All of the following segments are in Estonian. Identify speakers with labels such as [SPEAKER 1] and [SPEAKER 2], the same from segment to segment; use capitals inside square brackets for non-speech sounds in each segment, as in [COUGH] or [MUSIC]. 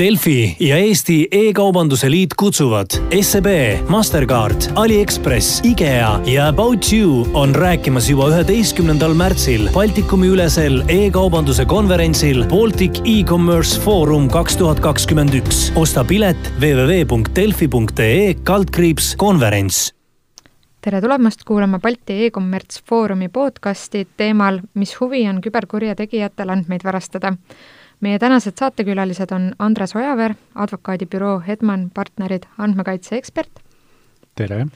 [SPEAKER 1] Delfi ja Eesti E-kaubanduse Liit kutsuvad SEB, Mastercard, Aliekspress, IKEA ja About You on rääkimas juba üheteistkümnendal märtsil Baltikumi ülesel e-kaubanduse konverentsil Baltic E-Commerce Forum kaks tuhat kakskümmend üks. osta pilet www.delfi.ee kaldkriips konverents
[SPEAKER 2] tere tulemast kuulama Balti e-kommerts Foorumi podcasti teemal, mis huvi on küberkurjategijatel andmeid varastada meie tänased saatekülalised on Andres Ojaveer, advokaadibüroo Hedman partnerid andmekaitseekspert.
[SPEAKER 3] tere!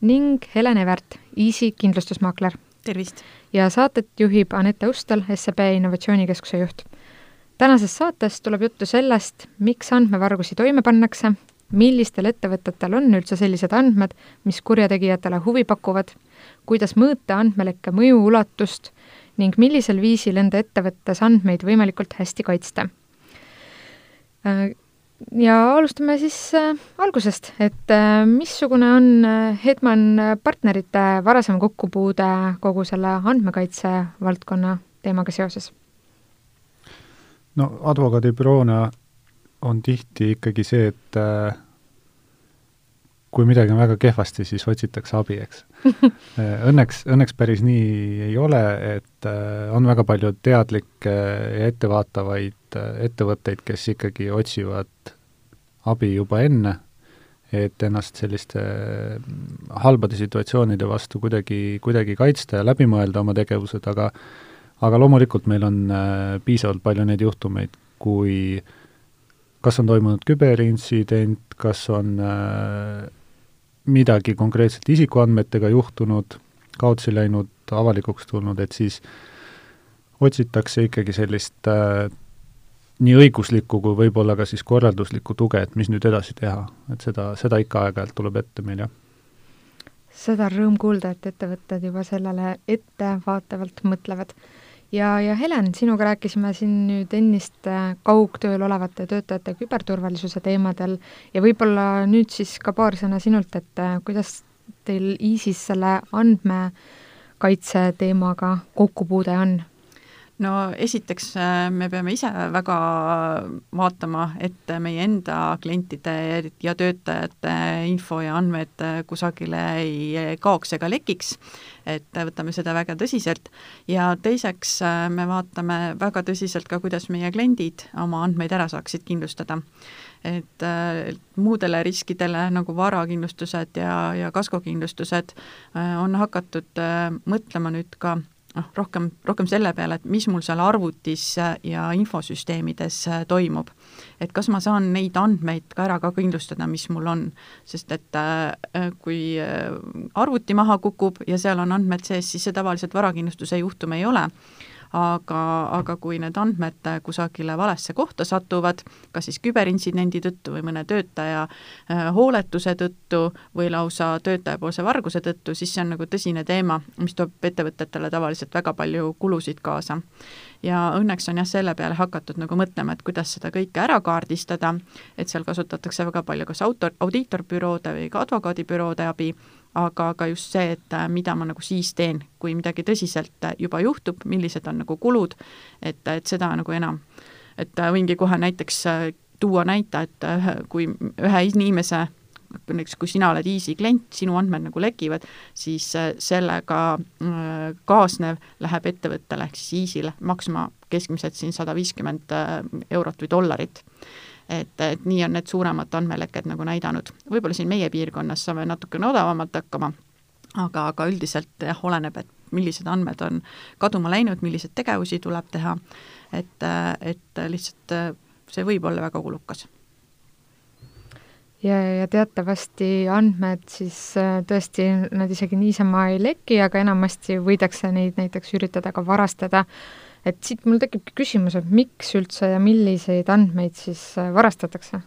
[SPEAKER 2] ning Helen Evert, Easy kindlustusmaakler.
[SPEAKER 4] tervist!
[SPEAKER 2] ja saadet juhib Anette Ustal, SEB Innovatsioonikeskuse juht. tänases saates tuleb juttu sellest, miks andmevargusi toime pannakse, millistel ettevõtetel on üldse sellised andmed, mis kurjategijatele huvi pakuvad, kuidas mõõta andmelekke mõju ulatust ning millisel viisil enda ettevõttes andmeid võimalikult hästi kaitsta. Äh, ja alustame siis äh, algusest, et äh, missugune on Hedman partnerite varasem kokkupuude kogu selle andmekaitse valdkonna teemaga seoses?
[SPEAKER 3] no advokaadibüroona on tihti ikkagi see, et kui midagi on väga kehvasti, siis otsitakse abi, eks. [LAUGHS] Õnneks, õnneks päris nii ei ole, et äh, on väga palju teadlikke ja ettevaatavaid äh, ettevõtteid, kes ikkagi otsivad abi juba enne, et ennast selliste mm, halbade situatsioonide vastu kuidagi, kuidagi kaitsta ja läbi mõelda oma tegevused, aga aga loomulikult meil on piisavalt palju neid juhtumeid, kui kas on toimunud küberintsident, kas on äh, midagi konkreetselt isikuandmetega juhtunud, kaotsi läinud, avalikuks tulnud, et siis otsitakse ikkagi sellist äh, nii õiguslikku kui võib-olla ka siis korralduslikku tuge, et mis nüüd edasi teha, et seda, seda ikka aeg-ajalt tuleb ette meil, jah.
[SPEAKER 2] seda on rõõm kuulda, et ettevõtted juba sellele ettevaatavalt mõtlevad ja, ja Helen, sinuga rääkisime siin nüüd ennist äh, kaugtööl olevate töötajate küberturvalisuse teemadel ja võib-olla nüüd siis ka paar sõna sinult, et äh, kuidas teil ISIS selle andmekaitse teemaga kokkupuude on?
[SPEAKER 4] No esiteks äh, me peame ise väga vaatama, et meie enda klientide ja töötajate info ja andmed kusagile ei kaoks ega lekiks, et võtame seda väga tõsiselt. Ja teiseks äh, me vaatame väga tõsiselt ka, kuidas meie kliendid oma andmeid ära saaksid kindlustada. Et äh, muudele riskidele nagu varakindlustused ja, ja kaskokindlustused on hakatud mõtlema nüüd ka noh, rohkem, rohkem selle peale, et mis mul seal arvutis ja infosüsteemides toimub. et kas ma saan neid andmeid ka ära ka kindlustada, mis mul on, sest et äh, kui äh, arvuti maha kukub ja seal on andmed sees, siis see tavaliselt varakindlustuse juhtum ei ole aga, aga kui need andmed kusagile valesse kohta satuvad, kas siis küberintsidendi tõttu või mõne töötaja äh, hooletuse tõttu või lausa töötajapoolse varguse tõttu, siis see on nagu tõsine teema, mis toob ettevõtetele tavaliselt väga palju kulusid kaasa. Ja õnneks on jah, selle peale hakatud nagu mõtlema, et kuidas seda kõike ära kaardistada, et seal kasutatakse väga palju kas autor, audiitorbüroode või ka advokaadibüroode abi, aga ka just see, et äh, mida ma nagu siis teen, kui midagi tõsiselt äh, juba juhtub, millised on nagu kulud, et, et seda nagu enam. et äh, võingi kohe näiteks tuua näite, et kui ühe inimese näiteks kui sina oled Easy klient, sinu andmed nagu lekivad, siis sellega kaasnev läheb ettevõttele ehk siis Easy'le maksma keskmiselt siin sada viiskümmend eurot või dollarit et, et nii on need suuremad andmelekked nagu näidanud. võib-olla siin meie piirkonnas saame natukene odavamalt hakkama, aga, aga üldiselt jah, oleneb, et millised andmed on kaduma läinud, milliseid tegevusi tuleb teha, et, et lihtsalt see võib olla väga kulukas
[SPEAKER 2] ja, ja teatavasti andmed siis tõesti, nad isegi niisama ei leki, aga enamasti võidakse neid näiteks üritada ka varastada et siit mul tekibki küsimus, et miks üldse ja milliseid andmeid siis äh, varastatakse?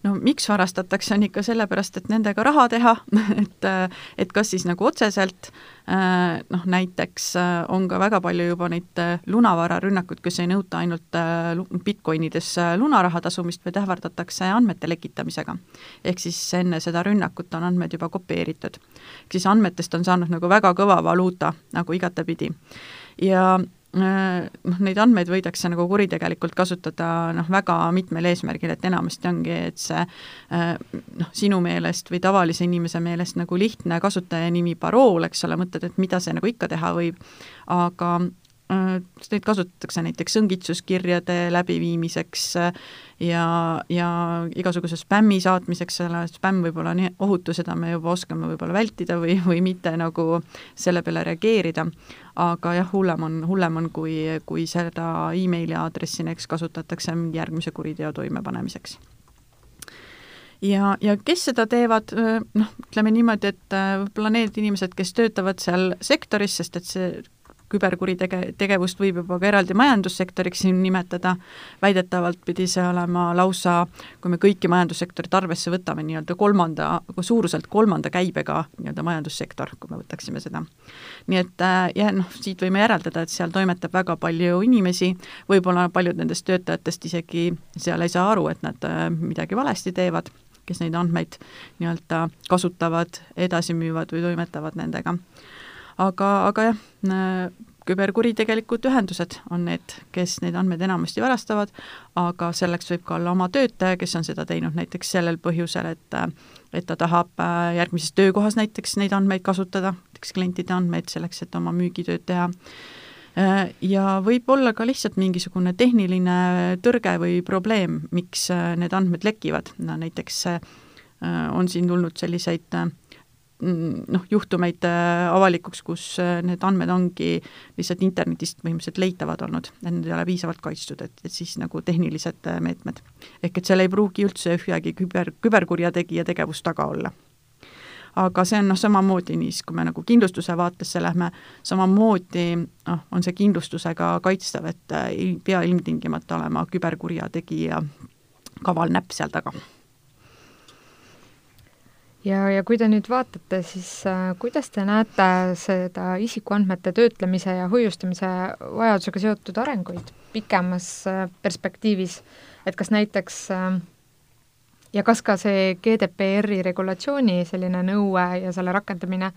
[SPEAKER 4] no miks varastatakse, on ikka sellepärast, et nendega raha teha [LAUGHS] et, äh, et kas siis nagu otseselt, äh, noh näiteks on ka väga palju juba neid lunavararünnakuid, kus ei nõuta ainult Bitcoinides lunaraha tasumist, vaid ähvardatakse andmete lekitamisega. ehk siis enne seda rünnakut on andmed juba kopeeritud. ehk siis andmetest on saanud nagu väga kõva valuuta nagu igatepidi. ja noh, neid andmeid võidakse nagu kuritegelikult kasutada noh, väga mitmel eesmärgil, et enamasti ongi, et see noh, sinu meelest või tavalise inimese meelest nagu lihtne kasutajanimi parool, eks ole, mõtled, et mida see nagu ikka teha võib, aga Äh, neid kasutatakse näiteks õngitsuskirjade läbiviimiseks äh, ja, ja igasuguse spämmi saatmiseks, selle spämm võib olla nii ohutu, seda me juba oskame võib-olla vältida või, või mitte nagu selle peale reageerida, aga jah, hullem on, hullem on, kui, kui seda emaili aadressi näiteks kasutatakse järgmise kuriteo toimepanemiseks. Ja, ja kes seda teevad, noh, ütleme niimoodi, et võib-olla need inimesed, kes töötavad seal sektoris, sest et see küberkuritege-, tegevust võib juba ka eraldi majandussektoriks siin nimetada, väidetavalt pidi see olema lausa, kui me kõiki majandussektorit arvesse võtame, nii-öelda kolmanda, suuruselt kolmanda käibega nii-öelda majandussektor, kui me võtaksime seda. nii et äh, jah, noh, siit võime järeldada, et seal toimetab väga palju inimesi, võib-olla paljud nendest töötajatest isegi seal ei saa aru, et nad äh, midagi valesti teevad, kes neid andmeid nii-öelda kasutavad, edasi müüvad või toimetavad nendega aga, aga jah, küberkuritegelikud ühendused on need, kes neid andmeid enamasti varastavad, aga selleks võib ka olla oma töötaja, kes on seda teinud näiteks sellel põhjusel, et et ta tahab äh, järgmises töökohas näiteks neid andmeid kasutada, näiteks klientide andmeid selleks, et oma müügitööd teha, äh, ja võib olla ka lihtsalt mingisugune tehniline tõrge või probleem, miks äh, need andmed lekivad, no näiteks on siin tulnud selliseid Mm, noh, juhtumeid äh, avalikuks, kus äh, need andmed ongi lihtsalt internetist põhimõtteliselt leitavad olnud, et need ei ole piisavalt kaitstud, et, et siis nagu tehnilised äh, meetmed. ehk et seal ei pruugi üldse ühegi küber, küberkurjategija tegevus taga olla. aga see on noh, samamoodi nii, siis kui me nagu kindlustuse vaatesse lähme, samamoodi noh, on see kindlustusega kaitstav, et ei pea ilmtingimata olema küberkurjategija kaval näpp seal taga
[SPEAKER 2] ja, ja kui te nüüd vaatate, siis äh, kuidas te näete seda isikuandmete töötlemise ja hoiustamise vajadusega seotud arenguid pikemas äh, perspektiivis, et kas näiteks äh, ja kas ka see GDPR-i regulatsiooni selline nõue ja selle rakendamine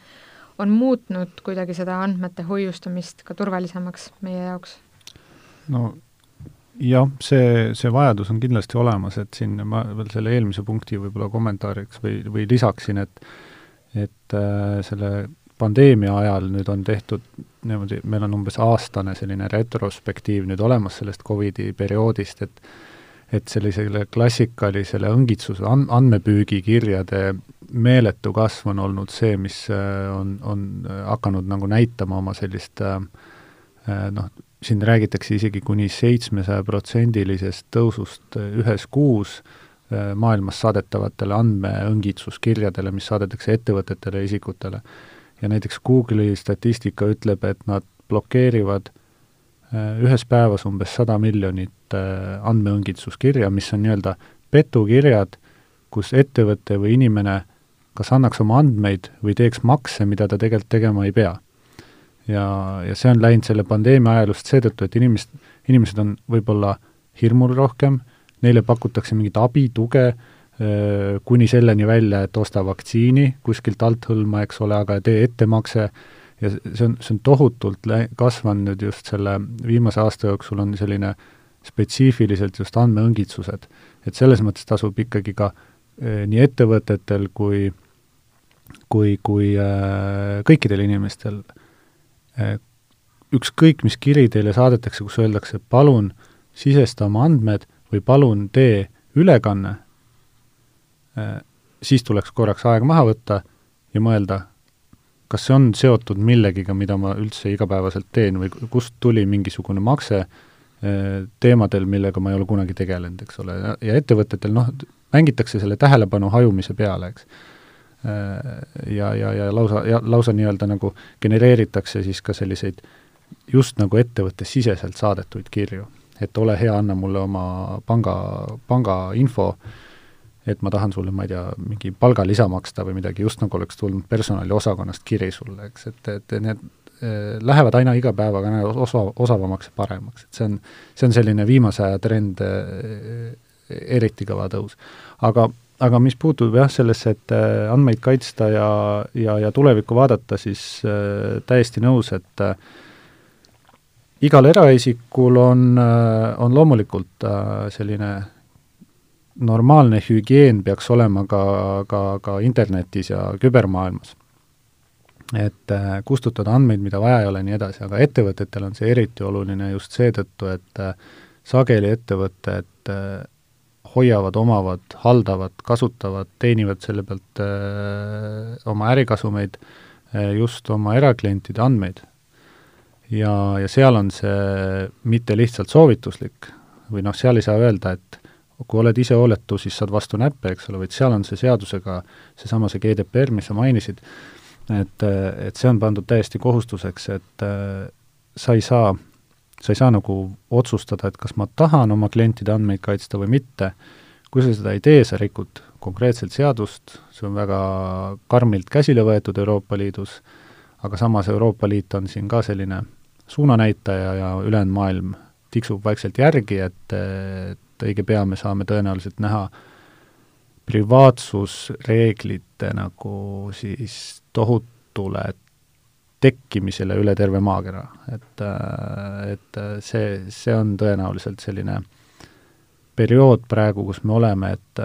[SPEAKER 2] on muutnud kuidagi seda andmete hoiustamist ka turvalisemaks meie jaoks?
[SPEAKER 3] no jah, see, see vajadus on kindlasti olemas, et siin ma veel selle eelmise punkti võib-olla kommentaariks või, või lisaksin, et et äh, selle pandeemia ajal nüüd on tehtud niimoodi, meil on umbes aastane selline retrospektiiv nüüd olemas sellest Covidi perioodist, et et sellisele klassikalisele õngitsuse an-, andmepüügikirjade meeletu kasv on olnud see, mis äh, on, on hakanud nagu näitama oma sellist äh, äh noh, siin räägitakse isegi kuni seitsmesajaprotsendilisest tõusust äh, ühes kuus äh, maailmas saadetavatele andmeõngitsuskirjadele, mis saadetakse ettevõtetele ja isikutele. ja näiteks Google'i statistika ütleb, et nad blokeerivad äh, ühes päevas umbes sada miljonit andmeõngitsuskirja, mis on nii-öelda petukirjad, kus ettevõte või inimene kas annaks oma andmeid või teeks makse, mida ta tegelikult tegema ei pea ja, ja see on läinud selle pandeemia ajalust seetõttu, et inimesed, inimesed on võib-olla hirmul rohkem, neile pakutakse mingit abi, tuge, kuni selleni välja, et osta vaktsiini kuskilt althõlma, eks ole, aga tee ettemakse, ja see on, see on tohutult lä-, kasvanud nüüd just selle viimase aasta jooksul, on selline spetsiifiliselt just andmeõngitsused. et selles mõttes tasub ikkagi ka nii ettevõtetel kui kui, kui äh, kõikidel inimestel Äh, ükskõik, mis kiri teile saadetakse, kus öeldakse, palun sisesta oma andmed või palun tee ülekanne, äh, siis tuleks korraks aeg maha võtta ja mõelda, kas see on seotud millegiga, mida ma üldse igapäevaselt teen või kust tuli mingisugune makse äh, teemadel, millega ma ei ole kunagi tegelenud, eks ole, ja ettevõtetel noh, mängitakse selle tähelepanu hajumise peale, eks. Äh, ja, ja, ja lausa, ja lausa nii-öelda nagu genereeritakse siis ka selliseid just nagu ettevõttesiseselt saadetuid kirju. et ole hea, anna mulle oma panga, panga info, et ma tahan sulle, ma ei tea, mingi palgalisa maksta või midagi, just nagu oleks tulnud personaliosakonnast kiri sulle, eks, et, et need äh, lähevad aina iga päevaga aina osa, osavamaks ja paremaks, et see on, see on selline viimase aja trend, äh, eriti kõva tõus. aga aga mis puutub jah, sellesse, et äh, andmeid kaitsta ja, ja, ja tulevikku vaadata, siis äh, täiesti nõus, et äh, igal eraisikul on, on loomulikult selline normaalne hügieen peaks olema ka, ka, ka internetis ja kübermaailmas. et äh, kustutada andmeid, mida vaja ei ole, nii edasi, aga ettevõtetel on see eriti oluline just seetõttu, et äh, sageli ettevõtted äh, hoiavad, omavad, haldavad, kasutavad, teenivad selle pealt öö, oma ärikasumeid, just oma eraklientide andmeid. ja, ja seal on see mitte lihtsalt soovituslik või noh, seal ei saa öelda, et kui oled ise hooletu, siis saad vastu näppe, eks ole, vaid seal on see seadusega, seesama see GDPR, mis sa mainisid, et, et see on pandud täiesti kohustuseks, et äh, sa ei saa, sa ei saa nagu otsustada, et kas ma tahan oma klientide andmeid kaitsta või mitte, kui sa seda ei tee, sa rikud konkreetselt seadust, see on väga karmilt käsile võetud Euroopa Liidus, aga samas Euroopa Liit on siin ka selline suunanäitaja ja ülejäänud maailm tiksub vaikselt järgi, et, et õige pea me saame tõenäoliselt näha privaatsusreeglite nagu siis tohutule tekkimisele üle terve maakera, et, et see, see on tõenäoliselt selline periood praegu, kus me oleme, et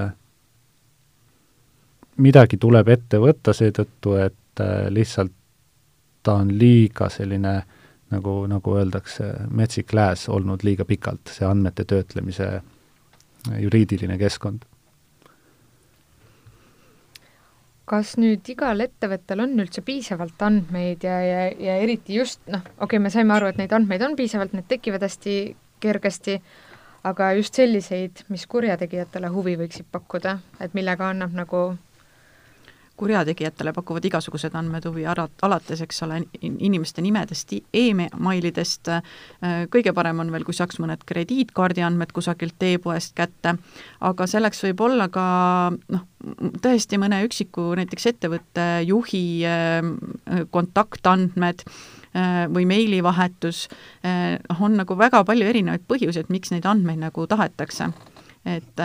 [SPEAKER 3] midagi tuleb ette võtta seetõttu, et lihtsalt ta on liiga selline nagu, nagu öeldakse, metsik lääs olnud liiga pikalt, see andmete töötlemise juriidiline keskkond.
[SPEAKER 2] Kas nüüd igal ettevõttel on üldse piisavalt andmeid ja, ja, ja eriti just noh, okei okay,, me saime aru, et neid andmeid on piisavalt, need tekivad hästi kergesti, aga just selliseid, mis kurjategijatele huvi võiksid pakkuda, et millega annab nagu
[SPEAKER 4] kurjategijatele pakuvad igasugused andmed huvi, alates, eks ole, inimeste nimedest e, emailidest, äh, kõige parem on veel, kui saaks mõned krediitkaardi andmed kusagilt e-poest kätte, aga selleks võib olla ka noh, tõesti mõne üksiku näiteks ettevõtte juhi äh, kontaktandmed äh, või meilivahetus, noh, on nagu väga palju erinevaid põhjuseid, miks neid andmeid nagu tahetakse et,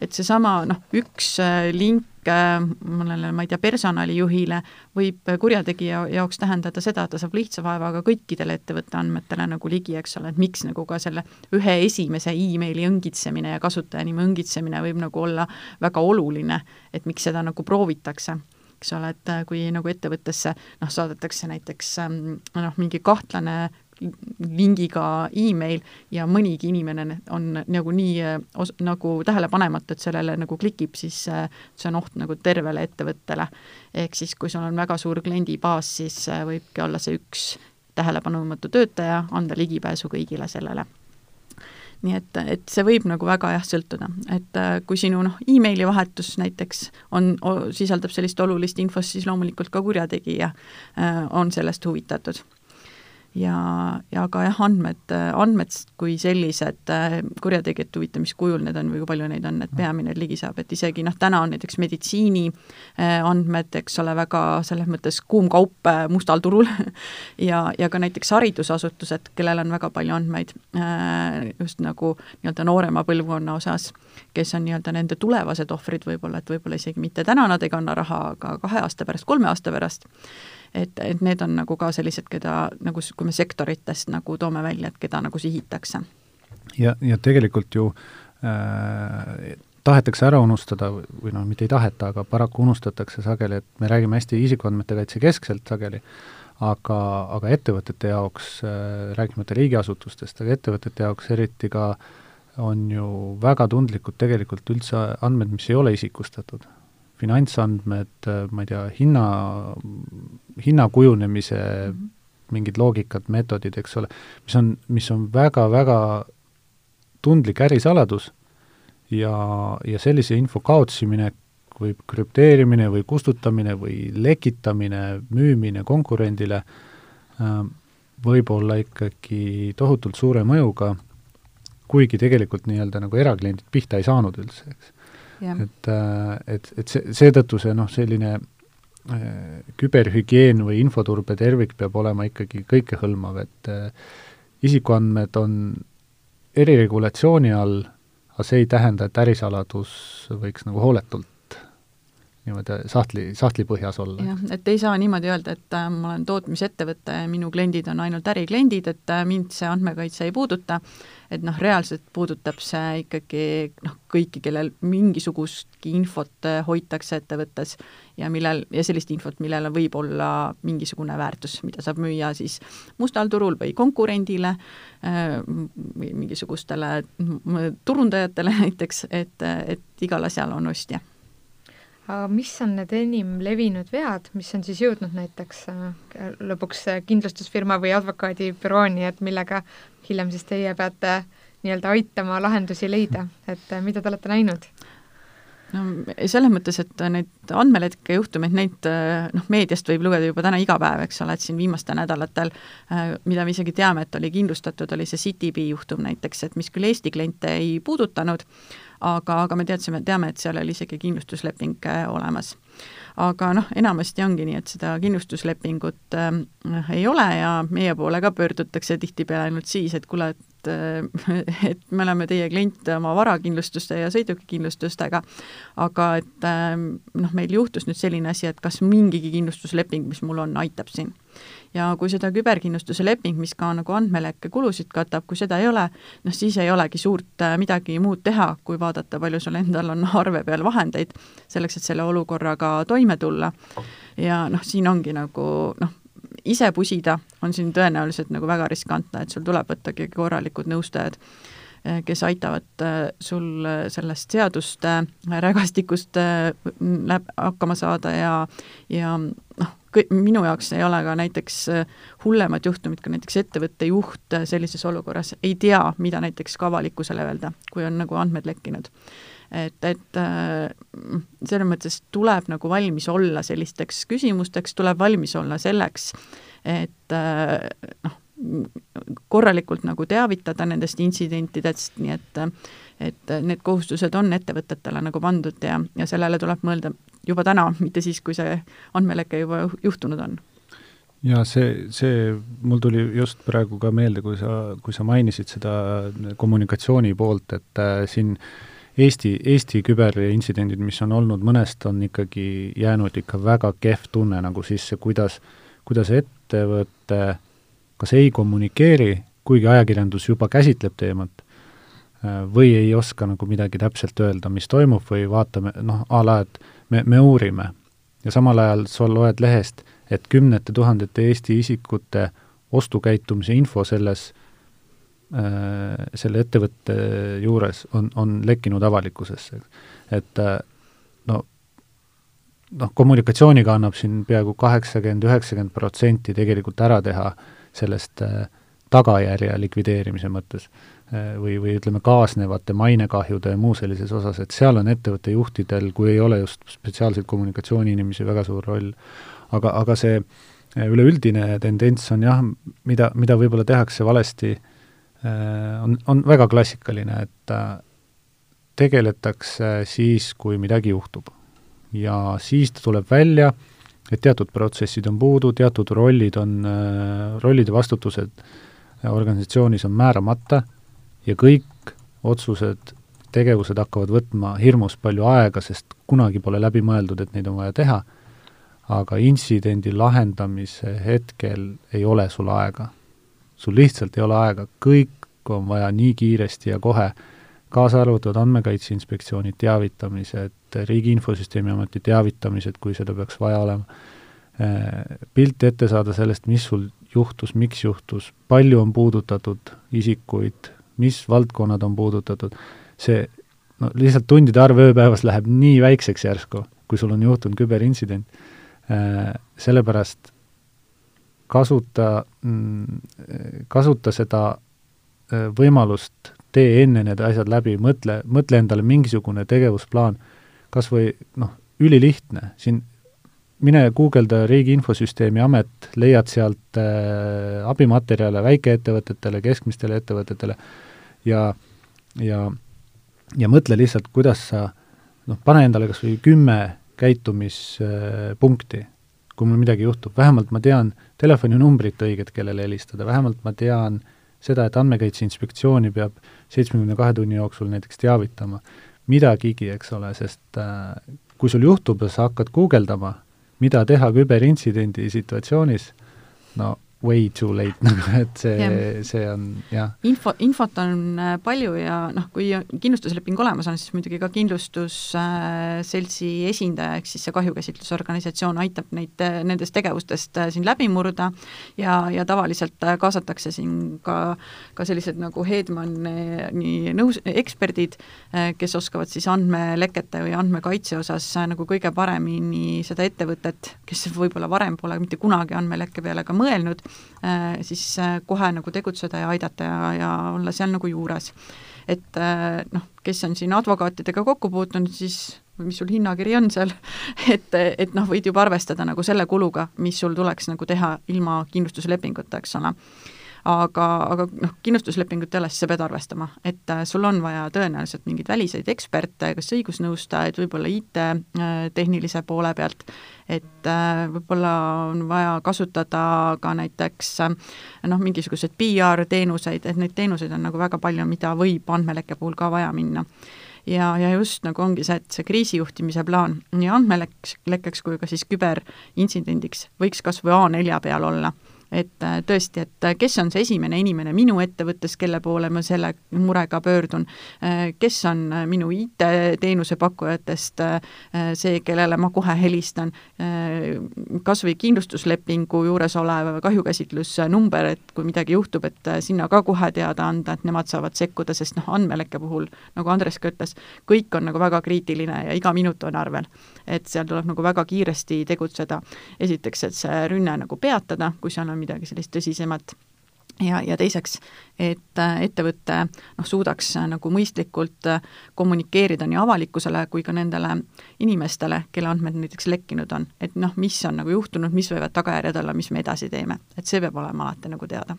[SPEAKER 4] et seesama noh, üks link mõnele, ma ei tea, personalijuhile võib kurjategija jaoks tähendada seda, et ta saab lihtsa vaevaga kõikidele ettevõtte andmetele nagu ligi, eks ole, et miks nagu ka selle ühe esimese emaili õngitsemine ja kasutajanime õngitsemine võib nagu olla väga oluline, et miks seda nagu proovitakse eks ole, et kui nagu ettevõttesse noh, saadetakse näiteks noh, mingi kahtlane lingiga email ja mõnigi inimene on nagu nii os-, nagu tähelepanematu, et sellele nagu klikib, siis äh, see on oht nagu tervele ettevõttele. ehk siis, kui sul on väga suur kliendibaas, siis äh, võibki olla see üks tähelepanumatu töötaja, anda ligipääsu kõigile sellele. Nii et, et see võib nagu väga jah, sõltuda, et kui sinu noh, emaili vahetus näiteks on, sisaldab sellist olulist infot, siis loomulikult ka kurjategija on sellest huvitatud ja, ja ka jah, andmed, andmed kui sellised, kurjategijate huvitav, mis kujul need on või kui palju neid on, et peamine ligi saab, et isegi noh, täna on näiteks meditsiini eh, andmed, eks ole, väga selles mõttes kuum kaup eh, mustal turul [LAUGHS] ja, ja ka näiteks haridusasutused, kellel on väga palju andmeid just nagu nii-öelda noorema põlvkonna osas, kes on nii-öelda nende tulevased ohvrid võib-olla, et võib-olla isegi mitte täna nad ei kanna raha, aga kahe aasta pärast, kolme aasta pärast et, et need on nagu ka sellised, keda nagu, kui me sektoritest nagu toome välja, et keda nagu sihitakse.
[SPEAKER 3] ja, ja tegelikult ju äh, tahetakse ära unustada või noh, mitte ei taheta, aga paraku unustatakse sageli, et me räägime hästi isikuandmete kaitse keskselt sageli, aga, aga ettevõtete jaoks äh,, rääkimata riigiasutustest, aga ettevõtete jaoks eriti ka on ju väga tundlikud tegelikult üldse andmed, mis ei ole isikustatud finantsandmed, ma ei tea, hinna, hinna kujunemise mingid loogikad, meetodid, eks ole, mis on, mis on väga-väga tundlik ärisaladus ja, ja sellise info kaotsiminek või krüpteerimine või kustutamine või lekitamine, müümine konkurendile äh, võib olla ikkagi tohutult suure mõjuga, kuigi tegelikult nii-öelda nagu erakliendid pihta ei saanud üldse, eks et, äh, et, et see, seetõttu see noh, selline äh, küberhügieen või infoturbe tervik peab olema ikkagi kõikehõlmav, et äh, isikuandmed on eriregulatsiooni all, aga see ei tähenda, et ärisaladus võiks nagu hooletult niimoodi sahtli, sahtlipõhjas olla.
[SPEAKER 4] jah, et ei saa niimoodi öelda, et äh, ma olen tootmisettevõte ja minu kliendid on ainult ärikliendid, et äh, mind see andmekaitse ei puuduta, et noh, reaalselt puudutab see ikkagi noh, kõiki, kellel mingisugustki infot äh, hoitakse ettevõttes ja millel, ja sellist infot, millel võib olla mingisugune väärtus, mida saab müüa siis mustal turul või konkurendile või mingisugustele turundajatele [LAUGHS] näiteks, et, et igal asjal on ostja
[SPEAKER 2] aga mis on need enim levinud vead, mis on siis jõudnud näiteks äh, lõpuks kindlustusfirma või advokaadibürooni, et millega hiljem siis teie peate nii-öelda aitama lahendusi leida, et äh, mida te olete näinud?
[SPEAKER 4] No selles mõttes, et neid andmelekke juhtumeid, neid noh, meediast võib lugeda juba täna iga päev, eks ole, et siin viimastel nädalatel, mida me isegi teame, et oli kindlustatud, oli see CityBee juhtum näiteks, et mis küll Eesti kliente ei puudutanud, aga, aga me teadsime, teame, et seal oli isegi kindlustusleping äh, olemas. aga noh, enamasti ongi nii, et seda kindlustuslepingut äh, ei ole ja meie poole ka pöördutakse tihtipeale ainult siis, et kuule, et äh, [LAUGHS] et me oleme teie klient oma varakindlustuste ja sõidukikindlustustega, aga et äh, noh, meil juhtus nüüd selline asi, et kas mingigi kindlustusleping, mis mul on, aitab siin ja kui seda küberkindlustuse leping, mis ka nagu andmelekke kulusid katab, kui seda ei ole, noh siis ei olegi suurt äh, midagi muud teha, kui vaadata, palju sul endal on arve peal vahendeid selleks, et selle olukorraga toime tulla. ja noh, siin ongi nagu noh, ise pusida on siin tõenäoliselt nagu väga riskantne, et sul tuleb võttagi korralikud nõustajad äh, kes aitavad äh, sul sellest seaduste rägastikust läb-, hakkama saada ja, ja noh, minu jaoks ei ole ka näiteks hullemad juhtumid, kui näiteks ettevõtte juht sellises olukorras ei tea, mida näiteks ka avalikkusele öelda, kui on nagu andmed lekkinud. Et, et äh, selles mõttes tuleb nagu valmis olla sellisteks küsimusteks, tuleb valmis olla selleks, et noh, korralikult nagu teavitada nendest intsidentidest, nii et et need kohustused on ettevõtetele nagu pandud ja, ja sellele tuleb mõelda juba täna, mitte siis, kui see andmeleke juba juhtunud on.
[SPEAKER 3] Ja see, see, mul tuli just praegu ka meelde, kui sa, kui sa mainisid seda kommunikatsiooni poolt, et äh, siin Eesti, Eesti küberintsidendid, mis on olnud, mõnest on ikkagi jäänud ikka väga kehv tunne nagu sisse, kuidas, kuidas ettevõte kas ei kommunikeeri, kuigi ajakirjandus juba käsitleb teemat, äh, või ei oska nagu midagi täpselt öelda, mis toimub, või vaatame, noh, a la, et me, me uurime. Ja samal ajal sa loed lehest, et kümnete tuhandete Eesti isikute ostukäitumise info selles äh,, selle ettevõtte juures on, on lekkinud avalikkusesse. et äh, no, noh, kommunikatsiooniga annab siin peaaegu kaheksakümmend, üheksakümmend protsenti tegelikult ära teha sellest äh, tagajärje likvideerimise mõttes Äh, või, või ütleme, kaasnevate mainekahjude ja muu sellises osas, et seal on ettevõtte juhtidel, kui ei ole just spetsiaalseid kommunikatsiooniinimesi, väga suur roll. aga, aga see äh, üleüldine tendents on jah, mida, mida võib-olla tehakse valesti, äh, on, on väga klassikaline, et tegeletakse siis, kui midagi juhtub. ja siis tuleb välja, et teatud protsessid on puudu, teatud rollid on, rollid ja vastutused organisatsioonis on määramata ja kõik otsused, tegevused hakkavad võtma hirmus palju aega, sest kunagi pole läbi mõeldud, et neid on vaja teha, aga intsidendi lahendamise hetkel ei ole sul aega. sul lihtsalt ei ole aega, kõik on vaja nii kiiresti ja kohe, kaasa arvatud Andmekaitse Inspektsiooni teavitamised, Riigi Infosüsteemi Ameti teavitamised, kui seda peaks vaja olema, eh, pilti ette saada sellest, mis sul juhtus, miks juhtus, palju on puudutatud isikuid, mis valdkonnad on puudutatud, see no lihtsalt tundide arv ööpäevas läheb nii väikseks järsku, kui sul on juhtunud küberintsident, äh, sellepärast kasuta, mm, kasuta seda võimalust, tee enne need asjad läbi, mõtle, mõtle endale mingisugune tegevusplaan, kas või noh, ülilihtne, siin mine guugelda Riigi Infosüsteemi Amet, leiad sealt äh, abimaterjale väikeettevõtetele, keskmistele ettevõtetele äh,, ja, ja, ja mõtle lihtsalt, kuidas sa noh, pane endale kas või kümme käitumispunkti, kui mul midagi juhtub, vähemalt ma tean telefoninumbrit õiget, kellele helistada, vähemalt ma tean seda, et Andmekaitse Inspektsiooni peab seitsmekümne kahe tunni jooksul näiteks teavitama, midagigi, eks ole, sest äh, kui sul juhtub ja sa hakkad guugeldama, mida teha küberintsidendi situatsioonis, no way too late nagu, [LAUGHS] et see, see on jah.
[SPEAKER 4] info, infot on äh, palju ja noh, kui kindlustusleping olemas on, siis muidugi ka kindlustusseltsi esindaja, ehk siis see kahjukäsitlusorganisatsioon aitab neid, äh, nendest tegevustest äh, siin läbi murda ja, ja tavaliselt kaasatakse siin ka, ka sellised nagu Hedmani nõus, eksperdid kes oskavad siis andmelekete või andmekaitse osas nagu kõige paremini seda ettevõtet, kes võib-olla varem pole mitte kunagi andmelekke peale ka mõelnud, siis äh, kohe nagu tegutseda ja aidata ja, ja olla seal nagu juures. et äh, noh, kes on siin advokaatidega kokku puutunud, siis või mis sul hinnakiri on seal, [LAUGHS] et, et noh, võid juba arvestada nagu selle kuluga, mis sul tuleks nagu teha ilma kindlustuslepinguta, eks ole aga, aga noh, kindlustuslepingut siis sa pead arvestama, et äh, sul on vaja tõenäoliselt mingeid väliseid eksperte, kas õigusnõustajaid, võib-olla IT-tehnilise äh, poole pealt, et äh, võib-olla on vaja kasutada ka näiteks noh, mingisuguseid PR-teenuseid, et neid teenuseid on nagu väga palju, mida võib andmelekke puhul ka vaja minna. Ja, ja just nagu ongi see, et see kriisijuhtimise plaan nii andmelekkeks kui ka siis küberintsidendiks võiks kas või A4 peal olla et äh, tõesti, et äh, kes on see esimene inimene minu ettevõttes, kelle poole ma selle murega pöördun, äh, kes on minu IT-teenuse pakkujatest see, kellele ma kohe helistan, kas või kindlustuslepingu juures olev kahjukäsitlusnumber, et kui midagi juhtub, et sinna ka kohe teada anda, et nemad saavad sekkuda, sest noh, andmelekke puhul, nagu Andres ka ütles, kõik on nagu väga kriitiline ja iga minut on arvel. et seal tuleb nagu väga kiiresti tegutseda. esiteks, et see rünne nagu peatada, kui seal on midagi sellist tõsisemat. Ja, ja teiseks, et äh, ettevõte noh, suudaks äh, nagu mõistlikult äh, kommunikeerida nii avalikkusele kui ka nendele inimestele, kelle andmed näiteks lekkinud on, et noh, mis on nagu juhtunud, mis võivad tagajärjed olla, mis me edasi teeme, et see peab olema alati nagu teada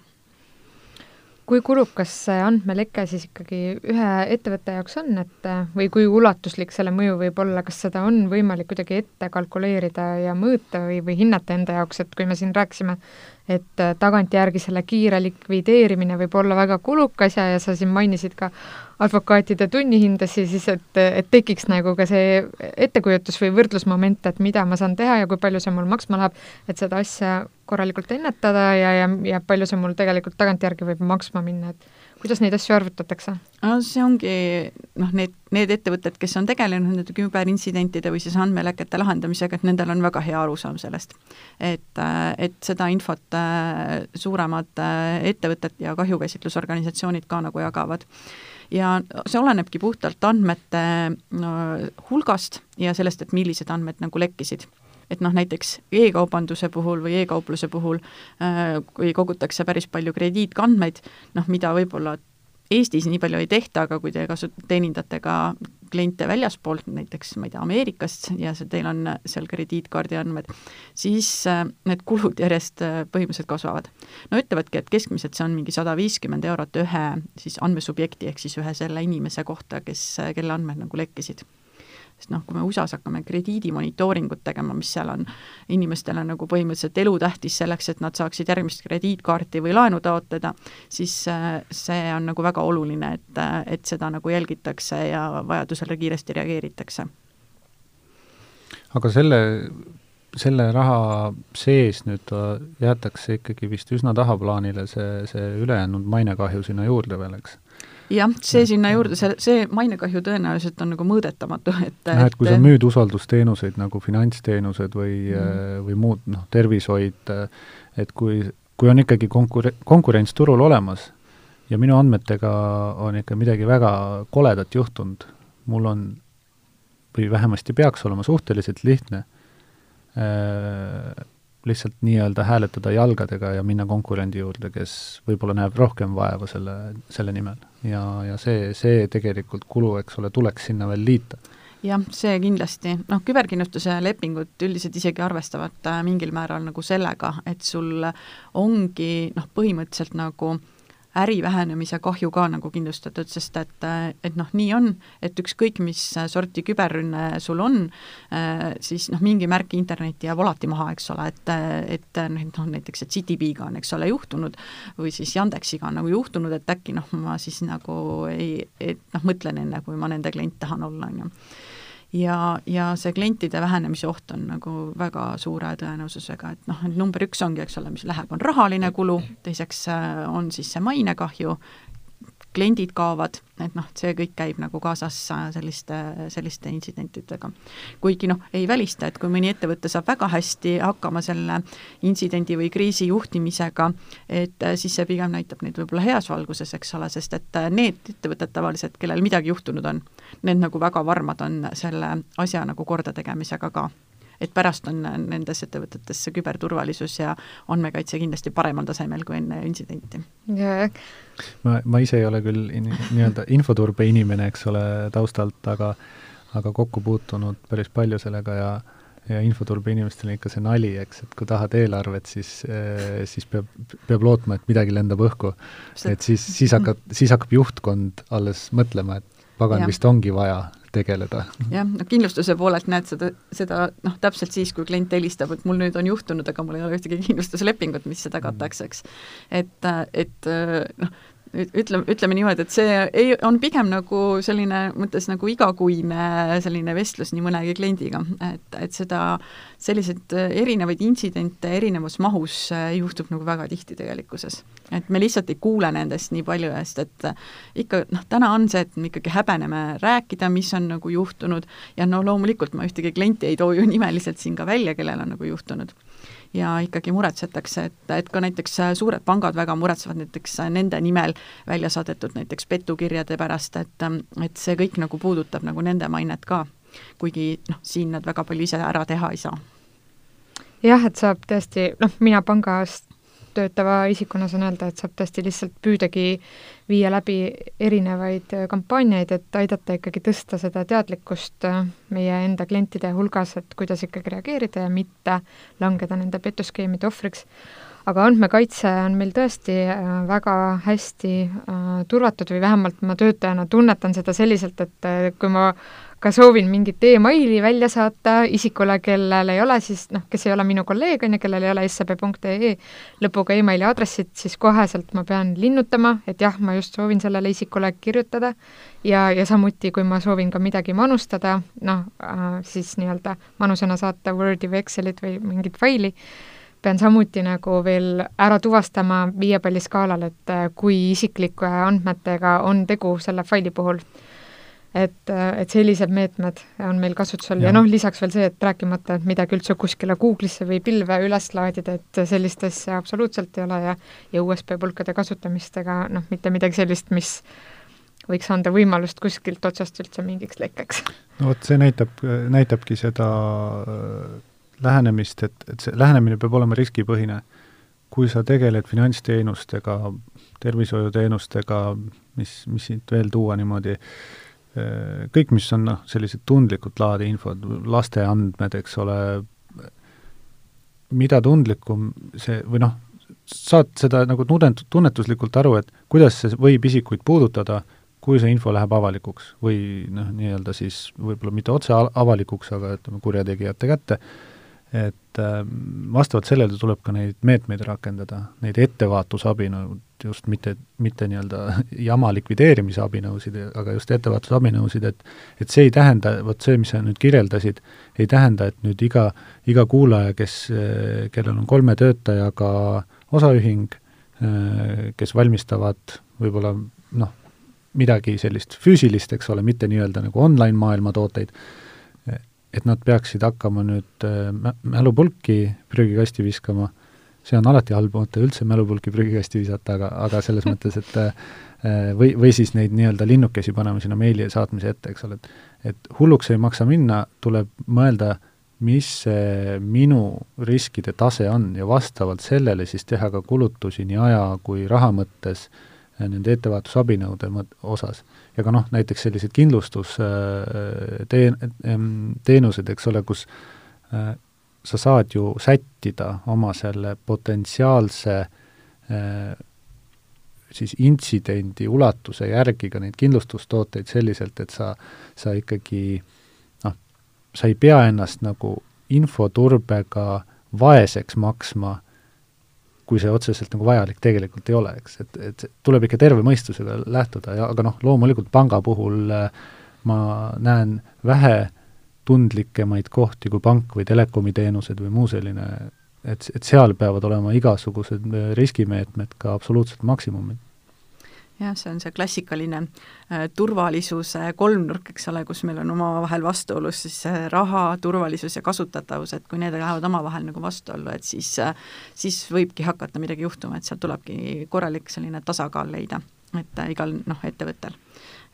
[SPEAKER 2] kui kulukas see andmeleke siis ikkagi ühe ettevõtte jaoks on, et või kui ulatuslik selle mõju võib olla, kas seda on võimalik kuidagi ette kalkuleerida ja mõõta või, või hinnata enda jaoks, et kui me siin rääkisime et tagantjärgi selle kiire likvideerimine võib olla väga kulukas ja, ja sa siin mainisid ka advokaatide tunnihindasi, siis et, et tekiks nagu ka see ettekujutus või võrdlusmoment, et mida ma saan teha ja kui palju see mul maksma läheb, et seda asja korralikult ennetada ja, ja, ja palju see mul tegelikult tagantjärgi võib maksma minna, et kuidas neid asju arvutatakse?
[SPEAKER 4] no see ongi noh, need, need ettevõtted, kes on tegelenud nende küberintsidentide või siis andmelekete lahendamisega, et nendel on väga hea arusaam sellest. et, et seda infot äh, suuremad äh, ettevõtted ja kahjukäsitlusorganisatsioonid ka nagu jagavad ja see olenebki puhtalt andmete no, hulgast ja sellest, et millised andmed nagu lekkisid. Et noh, näiteks e-kaubanduse puhul või e-kaupluse puhul äh, kui kogutakse päris palju krediitkandmeid, noh, mida võib-olla Eestis nii palju ei tehta, aga kui te kasu-, teenindate ka kliente väljaspoolt, näiteks ma ei tea, Ameerikast ja see, teil on seal krediitkaardi andmed, siis äh, need kulud järjest äh, põhimõtteliselt kasvavad. no ütlevadki, et keskmiselt see on mingi sada viiskümmend eurot ühe siis andmesubjekti ehk siis ühe selle inimese kohta, kes, kelle andmed nagu lekkisid sest noh, kui me USA-s hakkame krediidimonitooringut tegema, mis seal on inimestele nagu põhimõtteliselt elutähtis selleks, et nad saaksid järgmist krediitkaarti või laenu taotleda, siis äh, see on nagu väga oluline, et, äh, et seda nagu jälgitakse ja vajadusele kiiresti reageeritakse.
[SPEAKER 3] aga selle, selle raha sees nüüd äh, jäetakse ikkagi vist üsna tahaplaanile see, see ülejäänud mainekahju sinna juurde veel, eks?
[SPEAKER 4] Jah, see sinna juurde, see, see mainekahju tõenäoliselt on nagu mõõdetamatu, et
[SPEAKER 3] jah, et kui sa müüd usaldusteenuseid nagu finantsteenused või mm., või muud noh, tervishoid, et kui, kui on ikkagi konkur-, konkurents turul olemas ja minu andmetega on ikka midagi väga koledat juhtunud, mul on, või vähemasti peaks olema suhteliselt lihtne äh, lihtsalt nii-öelda hääletada jalgadega ja minna konkurendi juurde, kes võib-olla näeb rohkem vaeva selle, selle nimel. ja, ja see, see tegelikult kulu, eks ole, tuleks sinna veel liita
[SPEAKER 4] jah, see kindlasti, noh, küberkindlustuse lepingud üldiselt isegi arvestavad äh, mingil määral nagu sellega, et sul ongi noh, põhimõtteliselt nagu äh, äri vähenemise kahju ka nagu kindlustatud, sest et, et noh, nii on, et ükskõik, mis sorti küberrünne sul on, siis noh, mingi märk internetti jääb alati maha, eks ole, et, et noh, näiteks, et CityBiga on, eks ole, juhtunud või siis Yandexiga on nagu juhtunud, et äkki noh, ma siis nagu ei, et noh, mõtlen enne, kui ma nende klient tahan olla, on ju ja, ja see klientide vähenemise oht on nagu väga suure tõenäosusega, et noh, et number üks ongi, eks ole, mis läheb, on rahaline kulu, teiseks äh, on siis see mainekahju, kliendid kaovad, et noh, see kõik käib nagu kaasas selliste, selliste intsidentidega. kuigi noh, ei välista, et kui mõni ettevõte saab väga hästi hakkama selle intsidendi või kriisi juhtimisega, et siis see pigem näitab neid võib-olla heas valguses, eks ole, sest et need ettevõtted tavaliselt, kellel midagi juhtunud on, need nagu väga varmad on selle asja nagu kordategemisega ka et pärast on nendes ettevõtetes see küberturvalisus ja andmekaitse kindlasti paremal tasemel kui enne intsidenti.
[SPEAKER 3] ma, ma ise ei ole küll in, nii-öelda infoturbe inimene, eks ole, taustalt, aga aga kokku puutunud päris palju sellega ja ja infoturbe inimestel on ikka see nali, eks, et kui tahad eelarvet, siis, eh, siis peab, peab lootma, et midagi lendab õhku. et siis, siis hakkab, siis hakkab juhtkond alles mõtlema, et pagan, vist ongi vaja tegeleda.
[SPEAKER 4] jah, no kindlustuse poolelt näed seda, seda noh, täpselt siis, kui klient helistab, et mul nüüd on juhtunud, aga mul ei ole ühtegi kindlustuslepingut, mis seda kataks, eks. et, et noh, ütleme, ütleme niimoodi, et see ei, on pigem nagu selline, mõttes nagu igakuine selline vestlus nii mõnegi kliendiga, et, et seda, selliseid erinevaid intsidente erinevas mahus juhtub nagu väga tihti tegelikkuses. et me lihtsalt ei kuule nendest nii palju eest, et ikka noh, täna on see, et me ikkagi häbeneme rääkida, mis on nagu juhtunud ja no loomulikult ma ühtegi klienti ei too ju nimeliselt siin ka välja, kellel on nagu juhtunud ja ikkagi muretsetakse, et, et ka näiteks äh, suured pangad väga muretsevad näiteks äh, nende nimel välja saadetud näiteks petukirjade pärast, et, ähm, et see kõik nagu puudutab nagu nende mainet ka, kuigi noh, siin nad väga palju ise ära teha ei saa.
[SPEAKER 2] jah, et saab tõesti, noh, mina pangast töötava isikuna saan öelda, et saab tõesti lihtsalt püüdagi viia läbi erinevaid äh, kampaaniaid, et aidata ikkagi tõsta seda teadlikkust äh, meie enda klientide hulgas, et kuidas ikkagi reageerida ja mitte langeda nende petuskeemide ohvriks. Aga andmekaitse on meil tõesti äh, väga hästi turvatud või vähemalt ma töötajana tunnetan seda selliselt, et kui ma ka soovin mingit emaili välja saata isikule, kellel ei ole siis noh, kes ei ole minu kolleeg, on ju, kellel ei ole sb.ee lõpuga emaili aadressit, siis koheselt ma pean linnutama, et jah, ma just soovin sellele isikule kirjutada. Ja, ja samuti, kui ma soovin ka midagi manustada, noh äh,, siis nii-öelda manusena saata Wordi või Excelit või mingit faili, pean samuti nagu veel ära tuvastama viiepalliskaalal, et äh, kui isiklike andmetega on tegu selle faili puhul. Et, et sellised meetmed on meil kasutusel. Ja, ja noh, lisaks veel see, et rääkimata, et midagi üldse kuskile Google'isse või pilve üles laadida, et sellist asja absoluutselt ei ole ja ja USB-pulkade kasutamist ega noh, mitte midagi sellist, mis võiks anda võimalust kuskilt otsast üldse mingiks lekkeks.
[SPEAKER 3] no vot, see näitab, näitabki seda äh, lähenemist, et, et see lähenemine peab olema riskipõhine. kui sa tegeled finantsteenustega, tervishoiuteenustega, mis, mis siit veel tuua niimoodi äh, kõik, mis on noh, sellised tundlikud laadi infod, laste andmed, eks ole, mida tundlikum see või noh, saad seda nagu tunnet-, tunnetuslikult aru, et kuidas see võib isikuid puudutada, kui see info läheb avalikuks või noh, nii-öelda siis võib-olla mitte otse avalikuks, aga ütleme, kurjategijate kätte, et äh, vastavalt sellele tuleb ka neid meetmeid rakendada, neid ettevaatusabinõud, just mitte, mitte nii-öelda [LAUGHS] jama likvideerimise abinõusid, aga just ettevaatusabinõusid, et et see ei tähenda, vot see, mis sa nüüd kirjeldasid, ei tähenda, et nüüd iga, iga kuulaja, kes, kellel on kolme töötajaga osaühing, kes valmistavad võib-olla noh, midagi sellist füüsilist, eks ole, mitte nii-öelda nagu online-maailma tooteid, et nad peaksid hakkama nüüd mälupulki prügikasti viskama see on alati halb mõte üldse mälupulki prügikasti visata, aga, aga selles [LAUGHS] mõttes, et äh, või, või siis neid nii-öelda linnukesi panema sinna meili saatmise ette, eks ole, et et hulluks ei maksa minna, tuleb mõelda, mis see minu riskide tase on ja vastavalt sellele siis teha ka kulutusi nii aja kui raha mõttes äh, nende ettevaatusabinõude osas. Ja ka noh, näiteks sellised kindlustusteen-, äh, teenused, eks ole, kus sa saad ju sättida oma selle potentsiaalse äh, siis intsidendi ulatuse järgi ka neid kindlustustooteid selliselt, et sa, sa ikkagi noh, sa ei pea ennast nagu infoturbega vaeseks maksma, kui see otseselt nagu vajalik tegelikult ei ole, eks, et, et tuleb ikka terve mõistusega lähtuda ja aga noh, loomulikult panga puhul äh, ma näen vähe tundlikemaid kohti kui pank või telekomi teenused või muu selline, et, et seal peavad olema igasugused riskimeetmed ka absoluutselt maksimumid
[SPEAKER 4] jah, see on see klassikaline äh, turvalisuse kolmnurk, eks ole, kus meil on omavahel vastuolus siis äh, raha, turvalisus ja kasutatavus, et kui need lähevad omavahel nagu vastuollu, et siis äh, siis võibki hakata midagi juhtuma, et sealt tulebki korralik selline tasakaal leida, et igal noh, ettevõttel.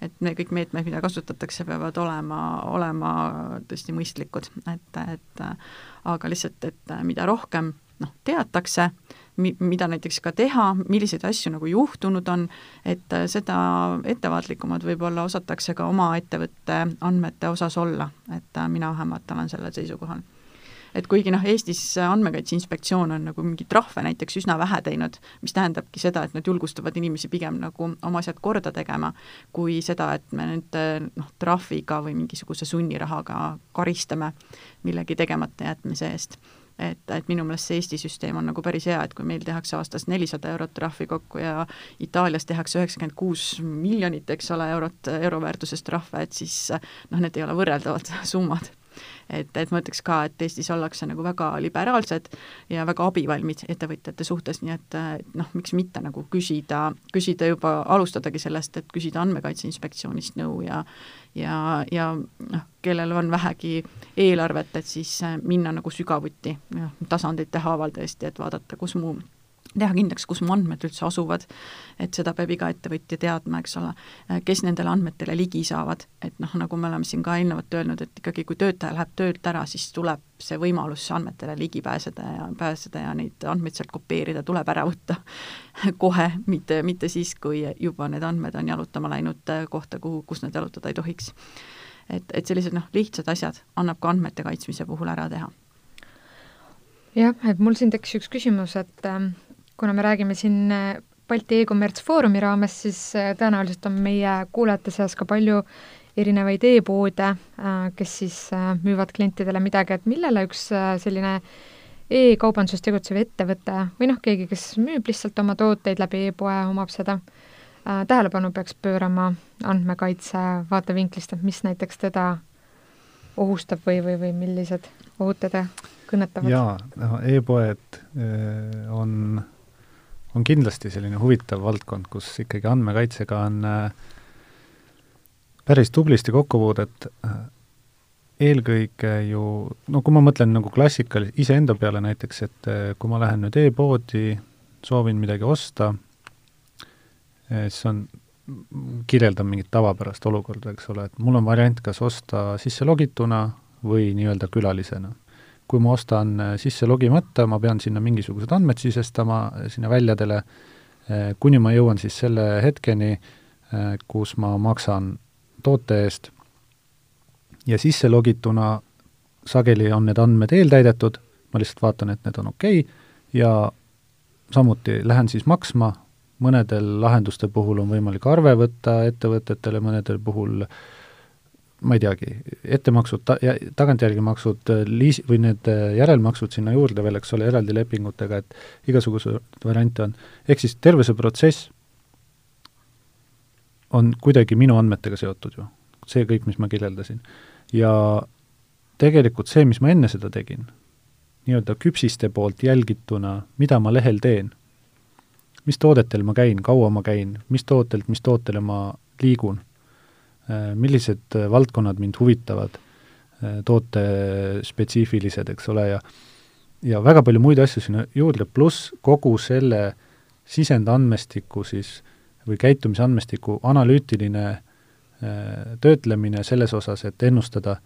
[SPEAKER 4] et me kõik meetmed, mida kasutatakse, peavad olema, olema tõesti mõistlikud, et, et aga lihtsalt, et mida rohkem noh, teatakse, mi-, mida näiteks ka teha, milliseid asju nagu juhtunud on, et äh, seda ettevaatlikumad võib-olla osatakse ka oma ettevõtte andmete osas olla, et äh, mina vähemalt olen sellel seisukohal. Et kuigi noh, Eestis Andmekaitse Inspektsioon on nagu mingeid trahve näiteks üsna vähe teinud, mis tähendabki seda, et nad julgustavad inimesi pigem nagu oma asjad korda tegema, kui seda, et me nüüd noh, trahviga või mingisuguse sunnirahaga karistame millegi tegemata jätmise eest et, et minu meelest see Eesti süsteem on nagu päris hea, et kui meil tehakse aastas nelisada eurot trahvi kokku ja Itaalias tehakse üheksakümmend kuus miljonit, eks ole, eurot, euro väärtuses trahve, et siis noh, need ei ole võrreldavad [LAUGHS] summad et, et ma ütleks ka, et Eestis ollakse nagu väga liberaalsed ja väga abivalmid ettevõtjate suhtes, nii et noh, miks mitte nagu küsida, küsida juba, alustadagi sellest, et küsida Andmekaitse Inspektsioonist nõu ja ja, ja noh, kellel on vähegi eelarvet, et siis minna nagu sügavuti, noh, tasandite haaval tõesti, et vaadata, kus mu teha kindlaks, kus mu andmed üldse asuvad, et seda peab iga ettevõtja teadma, eks ole, kes nendele andmetele ligi saavad, et noh, nagu me oleme siin ka eelnevalt öelnud, et ikkagi kui töötaja läheb töölt ära, siis tuleb see võimalus andmetele ligi pääseda ja pääseda ja neid andmeid sealt kopeerida tuleb ära võtta [LAUGHS] kohe, mitte, mitte siis, kui juba need andmed on jalutama läinud kohta, kuhu, kus nad jalutada ei tohiks. et, et sellised noh, lihtsad asjad annab ka andmete kaitsmise puhul ära teha.
[SPEAKER 2] Jah, et mul siin tekkis üks küsimus, et ähm, kuna me räägime siin äh, Balti e-kommerts foorumi raames, siis äh, tõenäoliselt on meie kuulajate seas ka palju erinevaid e-poode, äh, kes siis müüvad klientidele midagi, et millele üks selline e-kaubanduses tegutsev ettevõte või noh, keegi, kes müüb lihtsalt oma tooteid läbi e-poe, omab seda, tähelepanu peaks pöörama andmekaitse vaatevinklist, et mis näiteks teda ohustab või, või, või millised ohud teda kõnetavad?
[SPEAKER 3] jaa, noh, e-poed on on kindlasti selline huvitav valdkond, kus ikkagi andmekaitsega on äh, päris tublisti kokkupuudet, äh, eelkõige ju, no kui ma mõtlen nagu klassikal-, iseenda peale näiteks, et äh, kui ma lähen nüüd e-poodi, soovin midagi osta, siis on, kirjeldan mingit tavapärast olukorda, eks ole, et mul on variant kas osta sisse logituna või nii-öelda külalisena kui ma ostan äh, sisse logimata, ma pean sinna mingisugused andmed sisestama, äh, sinna väljadele, äh, kuni ma jõuan siis selle hetkeni, kus ma maksan toote eest. Ja sisse logituna sageli on need andmed eeltäidetud, ma lihtsalt vaatan, et need on okei okay, ja samuti lähen siis maksma, mõnedel lahenduste puhul on võimalik arve võtta ettevõtetele, mõnedel puhul äh, ma ei teagi, ettemaksud ta-, tagantjärgi maksud, äh, liis- või need äh, järelmaksud sinna juurde veel, eks ole, eraldi lepingutega, et igasuguseid variante on. ehk siis terve see protsess on kuidagi minu andmetega seotud ju, see kõik, mis ma kirjeldasin. ja tegelikult see, mis ma enne seda tegin, nii-öelda küpsiste poolt jälgituna, mida ma lehel teen, mis toodetel ma käin, kaua ma käin, mis tootelt, mis tootele ma liigun millised äh, valdkonnad mind huvitavad, äh, tootespetsiifilised, eks ole, ja ja väga palju muid asju sinna juurde, pluss kogu selle sisendandmestiku siis või käitumisandmestiku analüütiline töötlemine selles osas, et ennustada,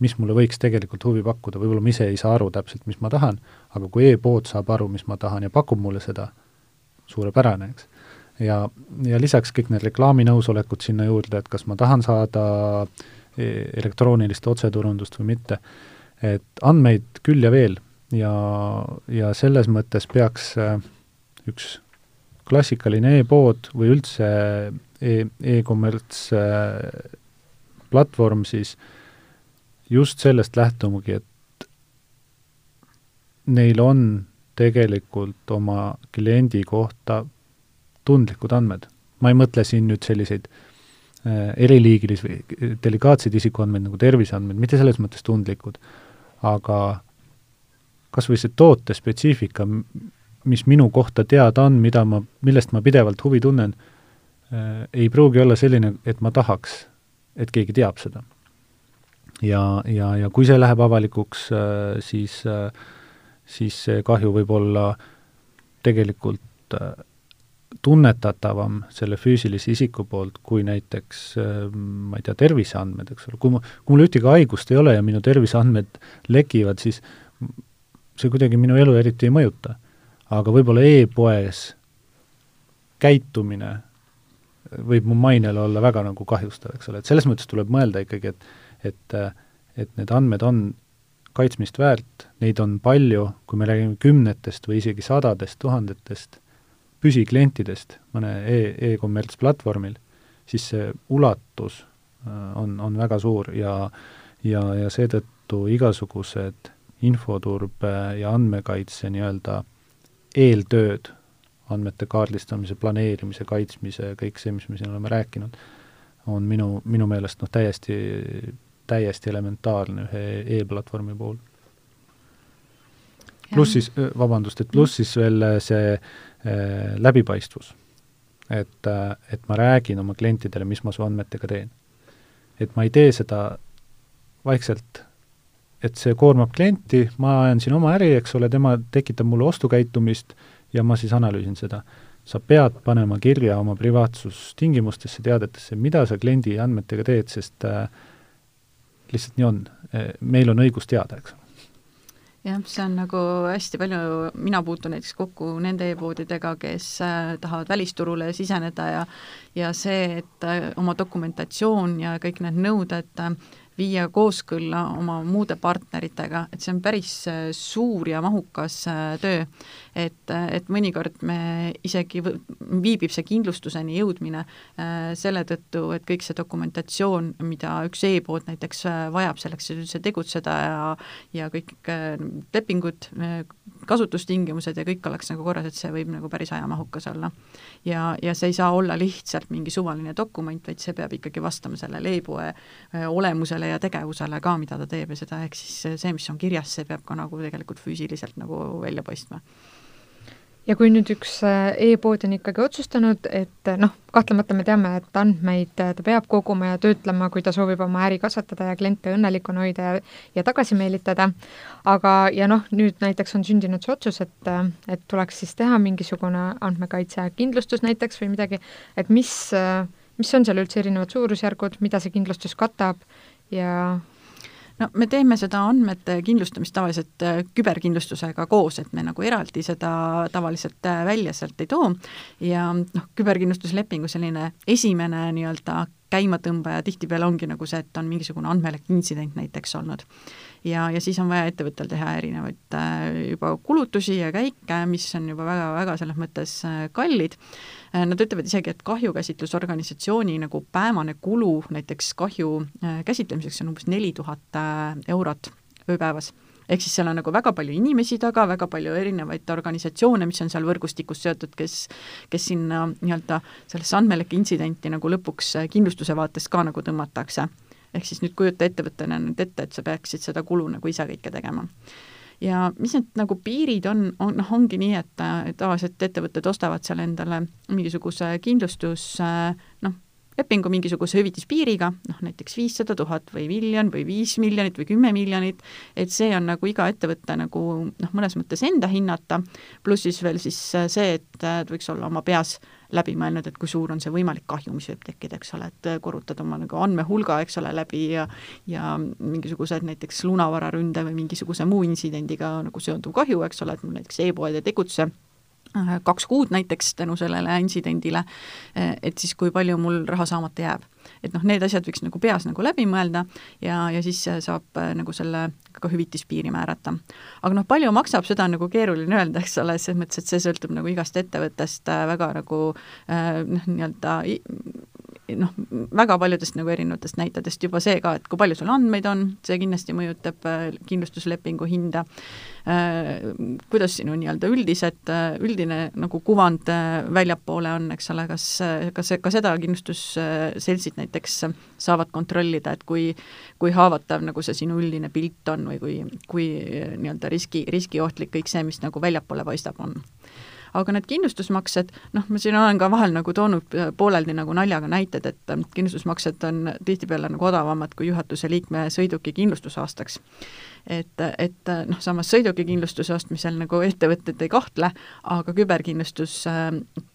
[SPEAKER 3] mis mulle võiks tegelikult huvi pakkuda, võib-olla ma ise ei saa aru täpselt, mis ma tahan, aga kui e-pood saab aru, mis ma tahan ja pakub mulle seda, suurepärane, eks ja, ja lisaks kõik need reklaaminõusolekud sinna juurde, et kas ma tahan saada e-, elektroonilist otseturundust või mitte, et andmeid küll ja veel. Ja, ja selles mõttes peaks äh, üks klassikaline e-pood või üldse e, e-kommerts platvorm siis just sellest lähtumagi, et neil on tegelikult oma kliendi kohta tundlikud andmed. ma ei mõtle siin nüüd selliseid eriliigilisi või delikaatseid isikuandmeid nagu terviseandmeid, mitte selles mõttes tundlikud, aga kas või see toote spetsiifika, mis minu kohta teada on, mida ma, millest ma pidevalt huvi tunnen äh,, ei pruugi olla selline, et ma tahaks, et keegi teab seda. ja, ja, ja kui see läheb avalikuks äh,, siis äh,, siis see kahju võib olla tegelikult äh, tunnetatavam selle füüsilise isiku poolt kui näiteks äh, ma ei tea, terviseandmed, eks ole, kui ma, kui mul ühtegi haigust ei ole ja minu terviseandmed lekivad, siis see kuidagi minu elu eriti ei mõjuta. Aga võib-olla e-poes käitumine võib mu mainele olla väga nagu kahjustav, eks ole, et selles mõttes tuleb mõelda ikkagi, et et, et need andmed on kaitsmist väärt, neid on palju, kui me räägime kümnetest või isegi sadadest tuhandetest püsiklientidest mõne e, e-kommertsplatvormil, siis see ulatus äh, on, on väga suur ja ja, ja seetõttu igasugused infoturbe ja andmekaitse nii-öelda eeltööd, andmete kaardistamise, planeerimise, kaitsmise, kõik see, mis me siin oleme rääkinud, on minu, minu meelest noh, täiesti, täiesti elementaarne ühe e-platvormi puhul. pluss siis, vabandust, et pluss siis veel see äh, läbipaistvus. et äh,, et ma räägin oma klientidele, mis ma su andmetega teen. et ma ei tee seda vaikselt et see koormab klienti, ma ajan siin oma äri, eks ole, tema tekitab mulle ostukäitumist ja ma siis analüüsin seda. sa pead panema kirja oma privaatsustingimustesse, teadetesse, mida sa kliendi andmetega teed, sest äh, lihtsalt nii on. E, meil on õigus teada, eks ole
[SPEAKER 4] jah, see on nagu hästi palju, mina puutun näiteks kokku nende e-poodidega, kes äh, tahavad välisturule siseneda ja ja see, et äh, oma dokumentatsioon ja kõik need nõuded äh, viia kooskõlla oma muude partneritega, et see on päris äh, suur ja mahukas äh, töö. et, äh, et mõnikord me isegi, viibib see kindlustuseni jõudmine selle tõttu, et kõik see dokumentatsioon, mida üks e-pood näiteks vajab selleks, et üldse tegutseda ja ja kõik lepingud, kasutustingimused ja kõik oleks nagu korras, et see võib nagu päris ajamahukas olla. ja, ja see ei saa olla lihtsalt mingi suvaline dokument, vaid see peab ikkagi vastama sellele e-poe olemusele, tegevusele ja tegevusele ka, mida ta teeb ja seda, ehk siis see, mis on kirjas, see peab ka nagu tegelikult füüsiliselt nagu välja paistma
[SPEAKER 2] ja kui nüüd üks äh, e-pood on ikkagi otsustanud, et noh, kahtlemata me teame, et andmeid äh, ta peab koguma ja töötlema, kui ta soovib oma äri kasvatada ja kliente õnnelikuna hoida ja, ja tagasi meelitada, aga, ja noh, nüüd näiteks on sündinud see otsus, et, äh, et tuleks siis teha mingisugune andmekaitse kindlustus näiteks või midagi, et mis, mis on seal üldse erinevad suurusjärgud, mida see kindlustus katab ja
[SPEAKER 4] no me teeme seda andmete kindlustamist tavaliselt äh, küberkindlustusega koos, et me nagu eraldi seda tavaliselt äh, välja sealt ei too. Ja noh, küberkindlustuslepingu selline esimene nii-öelda käimatõmbaja tihtipeale ongi nagu see, et on mingisugune andmelik intsident näiteks olnud. ja, ja siis on vaja ettevõttel teha erinevaid äh, juba kulutusi ja käike, mis on juba väga-väga selles mõttes äh, kallid äh,. Nad ütlevad isegi, et kahjukäsitlusorganisatsiooni nagu päevane kulu näiteks kahju käsitlemiseks on umbes neli tuhat eurot ööpäevas ehk siis seal on nagu väga palju inimesi taga, väga palju erinevaid organisatsioone, mis on seal võrgustikus seotud, kes, kes sinna nii-öelda sellesse andmelike intsidenti nagu lõpuks kindlustuse vaatest ka nagu tõmmatakse. ehk siis nüüd kujuta ettevõttena nüüd ette, et sa peaksid seda kulu nagu ise kõike tegema ja mis need nagu piirid on, on, noh, ongi nii, et tavaliselt ettevõtted ostavad seal endale mingisuguse kindlustus, noh, lepingu mingisuguse hüvitispiiriga, noh näiteks viissada tuhat või miljon või viis miljonit või kümme miljonit, et see on nagu iga ettevõtte nagu noh, mõnes mõttes enda hinnata, pluss siis veel siis see, et võiks olla oma peas läbi mõelnud, et kui suur on see võimalik kahju, mis võib tekkida, eks ole, et korrutad oma nagu andmehulga, eks ole, läbi ja ja mingisugused näiteks lunavararünde või mingisuguse muu intsidendiga nagu seonduv kahju, eks ole, et mul näiteks e-poed ei tegutse Äh, kaks kuud näiteks tänu sellele intsidendile, äh, et siis kui palju mul raha saamata jääb. et noh, need asjad võiks nagu peas nagu läbi mõelda ja, ja siis saab äh, nagu selle ka hüvitispiiri määrata. aga noh, palju maksab, seda on nagu keeruline öelda, eks ole, selles mõttes, et see sõltub nagu igast ettevõttest väga nagu noh, nii-öelda noh, väga paljudest nagu erinevatest näitajatest juba see ka, et kui palju sul andmeid on, see kindlasti mõjutab äh, kindlustuslepingu hinda, äh, kuidas sinu nii-öelda üldised, äh, üldine nagu kuvand väljapoole on, eks ole, kas, kas ka seda kindlustusseltsid näiteks saavad kontrollida, et kui kui haavatav nagu see sinu üldine pilt on või kui, kui nii-öelda riski, riskiohtlik kõik see, mis nagu väljapoole paistab, on aga need kindlustusmaksed, noh, ma siin olen ka vahel nagu toonud pooleldi nagu naljaga näited, et kindlustusmaksed on tihtipeale nagu odavamad kui juhatuse liikme sõiduki kindlustusaastaks et, et noh, samas sõidukikindlustuse ostmisel nagu ettevõtted ei kahtle, aga küberkindlustus,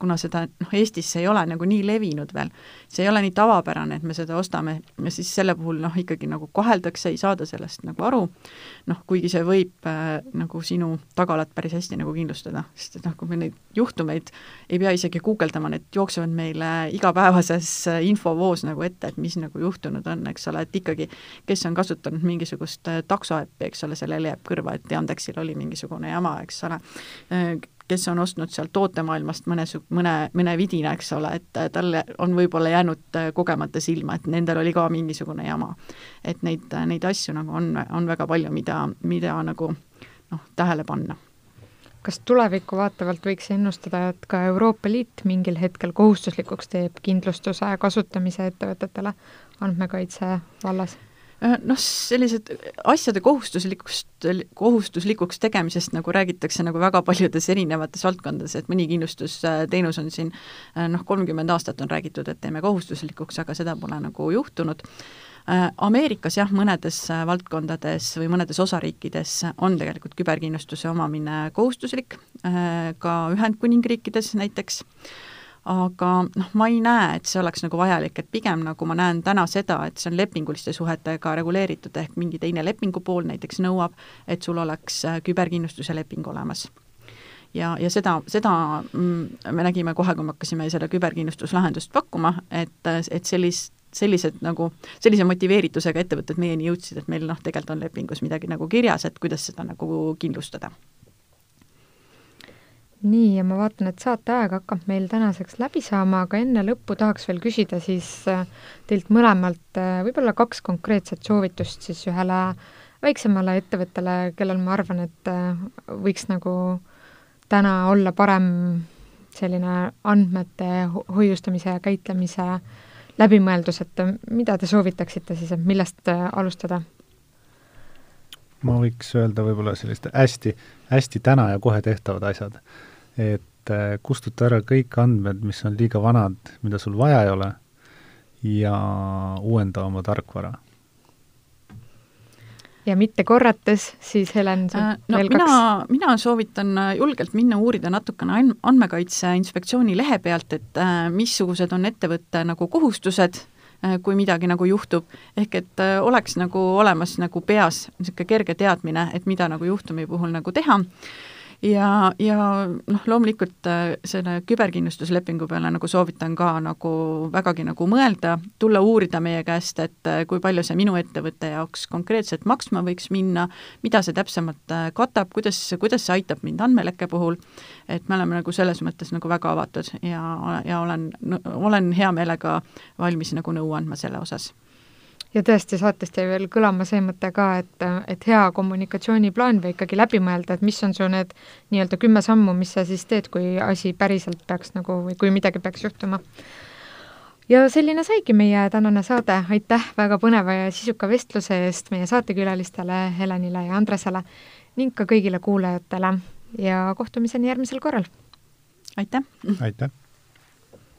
[SPEAKER 4] kuna seda noh, Eestis ei ole nagu nii levinud veel, see ei ole nii tavapärane, et me seda ostame ja siis selle puhul noh, ikkagi nagu koheldakse, ei saada sellest nagu aru, noh, kuigi see võib nagu sinu tagalat päris hästi nagu kindlustada, sest et noh, kui me neid juhtumeid ei pea isegi guugeldama, need jooksevad meile igapäevases infovoos nagu ette, et mis nagu juhtunud on, eks ole, et ikkagi, kes on kasutanud mingisugust taksoäppi, appi, eks ole, sellele jääb kõrva, et Yandexil oli mingisugune jama, eks ole, kes on ostnud sealt tootemaailmast mõne, mõne, mõne vidina, eks ole, et talle on võib-olla jäänud kogemata silma, et nendel oli ka mingisugune jama. et neid, neid asju nagu on, on väga palju, mida, mida nagu noh, tähele panna
[SPEAKER 2] kas tulevikku vaatavalt võiks ennustada, et ka Euroopa Liit mingil hetkel kohustuslikuks teeb kindlustuse kasutamise ettevõtetele andmekaitse vallas?
[SPEAKER 4] Äh, noh, sellised asjade kohustuslikust, kohustuslikuks tegemisest nagu räägitakse nagu väga paljudes erinevates valdkondades, et mõni kindlustusteenus on siin äh, noh, kolmkümmend aastat on räägitud, et teeme kohustuslikuks, aga seda pole nagu juhtunud. Äh, Ameerikas jah, mõnedes valdkondades või mõnedes osariikides on tegelikult küberkindlustuse omamine kohustuslik, ka Ühendkuningriikides näiteks aga noh, ma ei näe, et see oleks nagu vajalik, et pigem nagu ma näen täna seda, et see on lepinguliste suhetega reguleeritud, ehk mingi teine lepingupool näiteks nõuab, et sul oleks äh, küberkindlustuse leping olemas. Ja, ja seda, seda mm, me nägime kohe, kui me hakkasime seda küberkindlustuslahendust pakkuma, et, et sellist sellised nagu, sellise motiveeritusega ettevõtted meieni jõudsid, et meil noh, tegelikult on lepingus midagi nagu kirjas, et kuidas seda nagu kindlustada
[SPEAKER 2] nii, ja ma vaatan, et saateaeg hakkab meil tänaseks läbi saama, aga enne lõppu tahaks veel küsida siis äh, teilt mõlemalt äh, võib-olla kaks konkreetset soovitust siis ühele väiksemale ettevõttele, kellel ma arvan, et äh, võiks nagu täna olla parem selline andmete hoiustamise ja käitlemise läbimõeldus, et mida te soovitaksite siis, et millest alustada?
[SPEAKER 3] ma võiks öelda võib-olla sellist hästi, hästi täna ja kohe tehtavad asjad et äh, kustuta ära kõik andmed, mis on liiga vanad, mida sul vaja ei ole, ja uuenda oma tarkvara.
[SPEAKER 2] ja mitte korrates, siis Helen,
[SPEAKER 4] äh, no veel mina, kaks? mina soovitan äh, julgelt minna uurida natukene Andmekaitse Inspektsiooni lehe pealt, et missugused on ettevõtte nagu kohustused, kui midagi nagu juhtub, ehk et oleks nagu olemas nagu peas niisugune kerge teadmine, et mida nagu juhtumi puhul nagu teha ja, ja noh, loomulikult äh, selle küberkindlustuslepingu peale nagu soovitan ka nagu vägagi nagu mõelda, tulla uurida meie käest, et äh, kui palju see minu ettevõtte jaoks konkreetselt maksma võiks minna, mida see täpsemalt äh, katab, kuidas, kuidas see aitab mind andmelekke puhul, et me oleme nagu selles mõttes nagu väga avatud ja, ja olen, olen hea meelega valmis nagu nõu andma selle osas
[SPEAKER 2] ja tõesti, saatest jäi veel kõlama see mõte ka, et, et hea kommunikatsiooniplaan või ikkagi läbi mõelda, et mis on su need nii-öelda kümme sammu, mis sa siis teed, kui asi päriselt peaks nagu või kui midagi peaks juhtuma. ja selline saigi meie tänane saade, aitäh väga põneva ja sisuka vestluse eest meie saatekülalistele Helenile ja Andresele ning ka kõigile kuulajatele ja kohtumiseni järgmisel korral!
[SPEAKER 4] aitäh!
[SPEAKER 3] aitäh!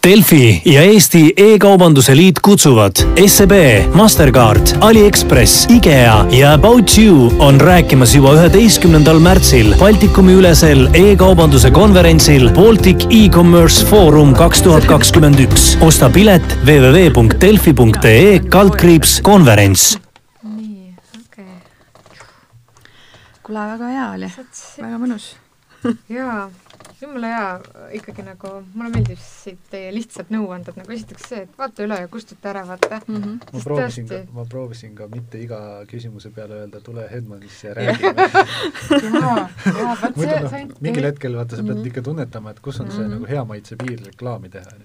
[SPEAKER 1] Delfi ja Eesti E-kaubanduse Liit kutsuvad SEB, Mastercard, Aliekspress, IKEA ja About You on rääkimas juba üheteistkümnendal märtsil Baltikumi ülesel e-kaubanduse konverentsil Baltic E-Commerce Forum kaks tuhat kakskümmend üks. osta pilet www.delfi.ee kaldkriips konverents.
[SPEAKER 2] nii, okei okay..
[SPEAKER 4] kuule, väga hea oli, väga mõnus
[SPEAKER 2] jaa jumala hea ikkagi nagu, mulle meeldisid teie lihtsad nõuanded, nagu esiteks see, et vaata üle ja kustuta ära, vaata mm.
[SPEAKER 3] -hmm. ma proovisin tõesti... ka, ma proovisin ka mitte iga küsimuse peale öelda, tule Hedmanisse ja räägime [LAUGHS]
[SPEAKER 2] jaa, jaa, vot see,
[SPEAKER 3] no, mingil hetkel vaata, sa pead mm -hmm. ikka tunnetama, et kus on mm -hmm. see mhm. nagu hea maitse piir reklaami teha.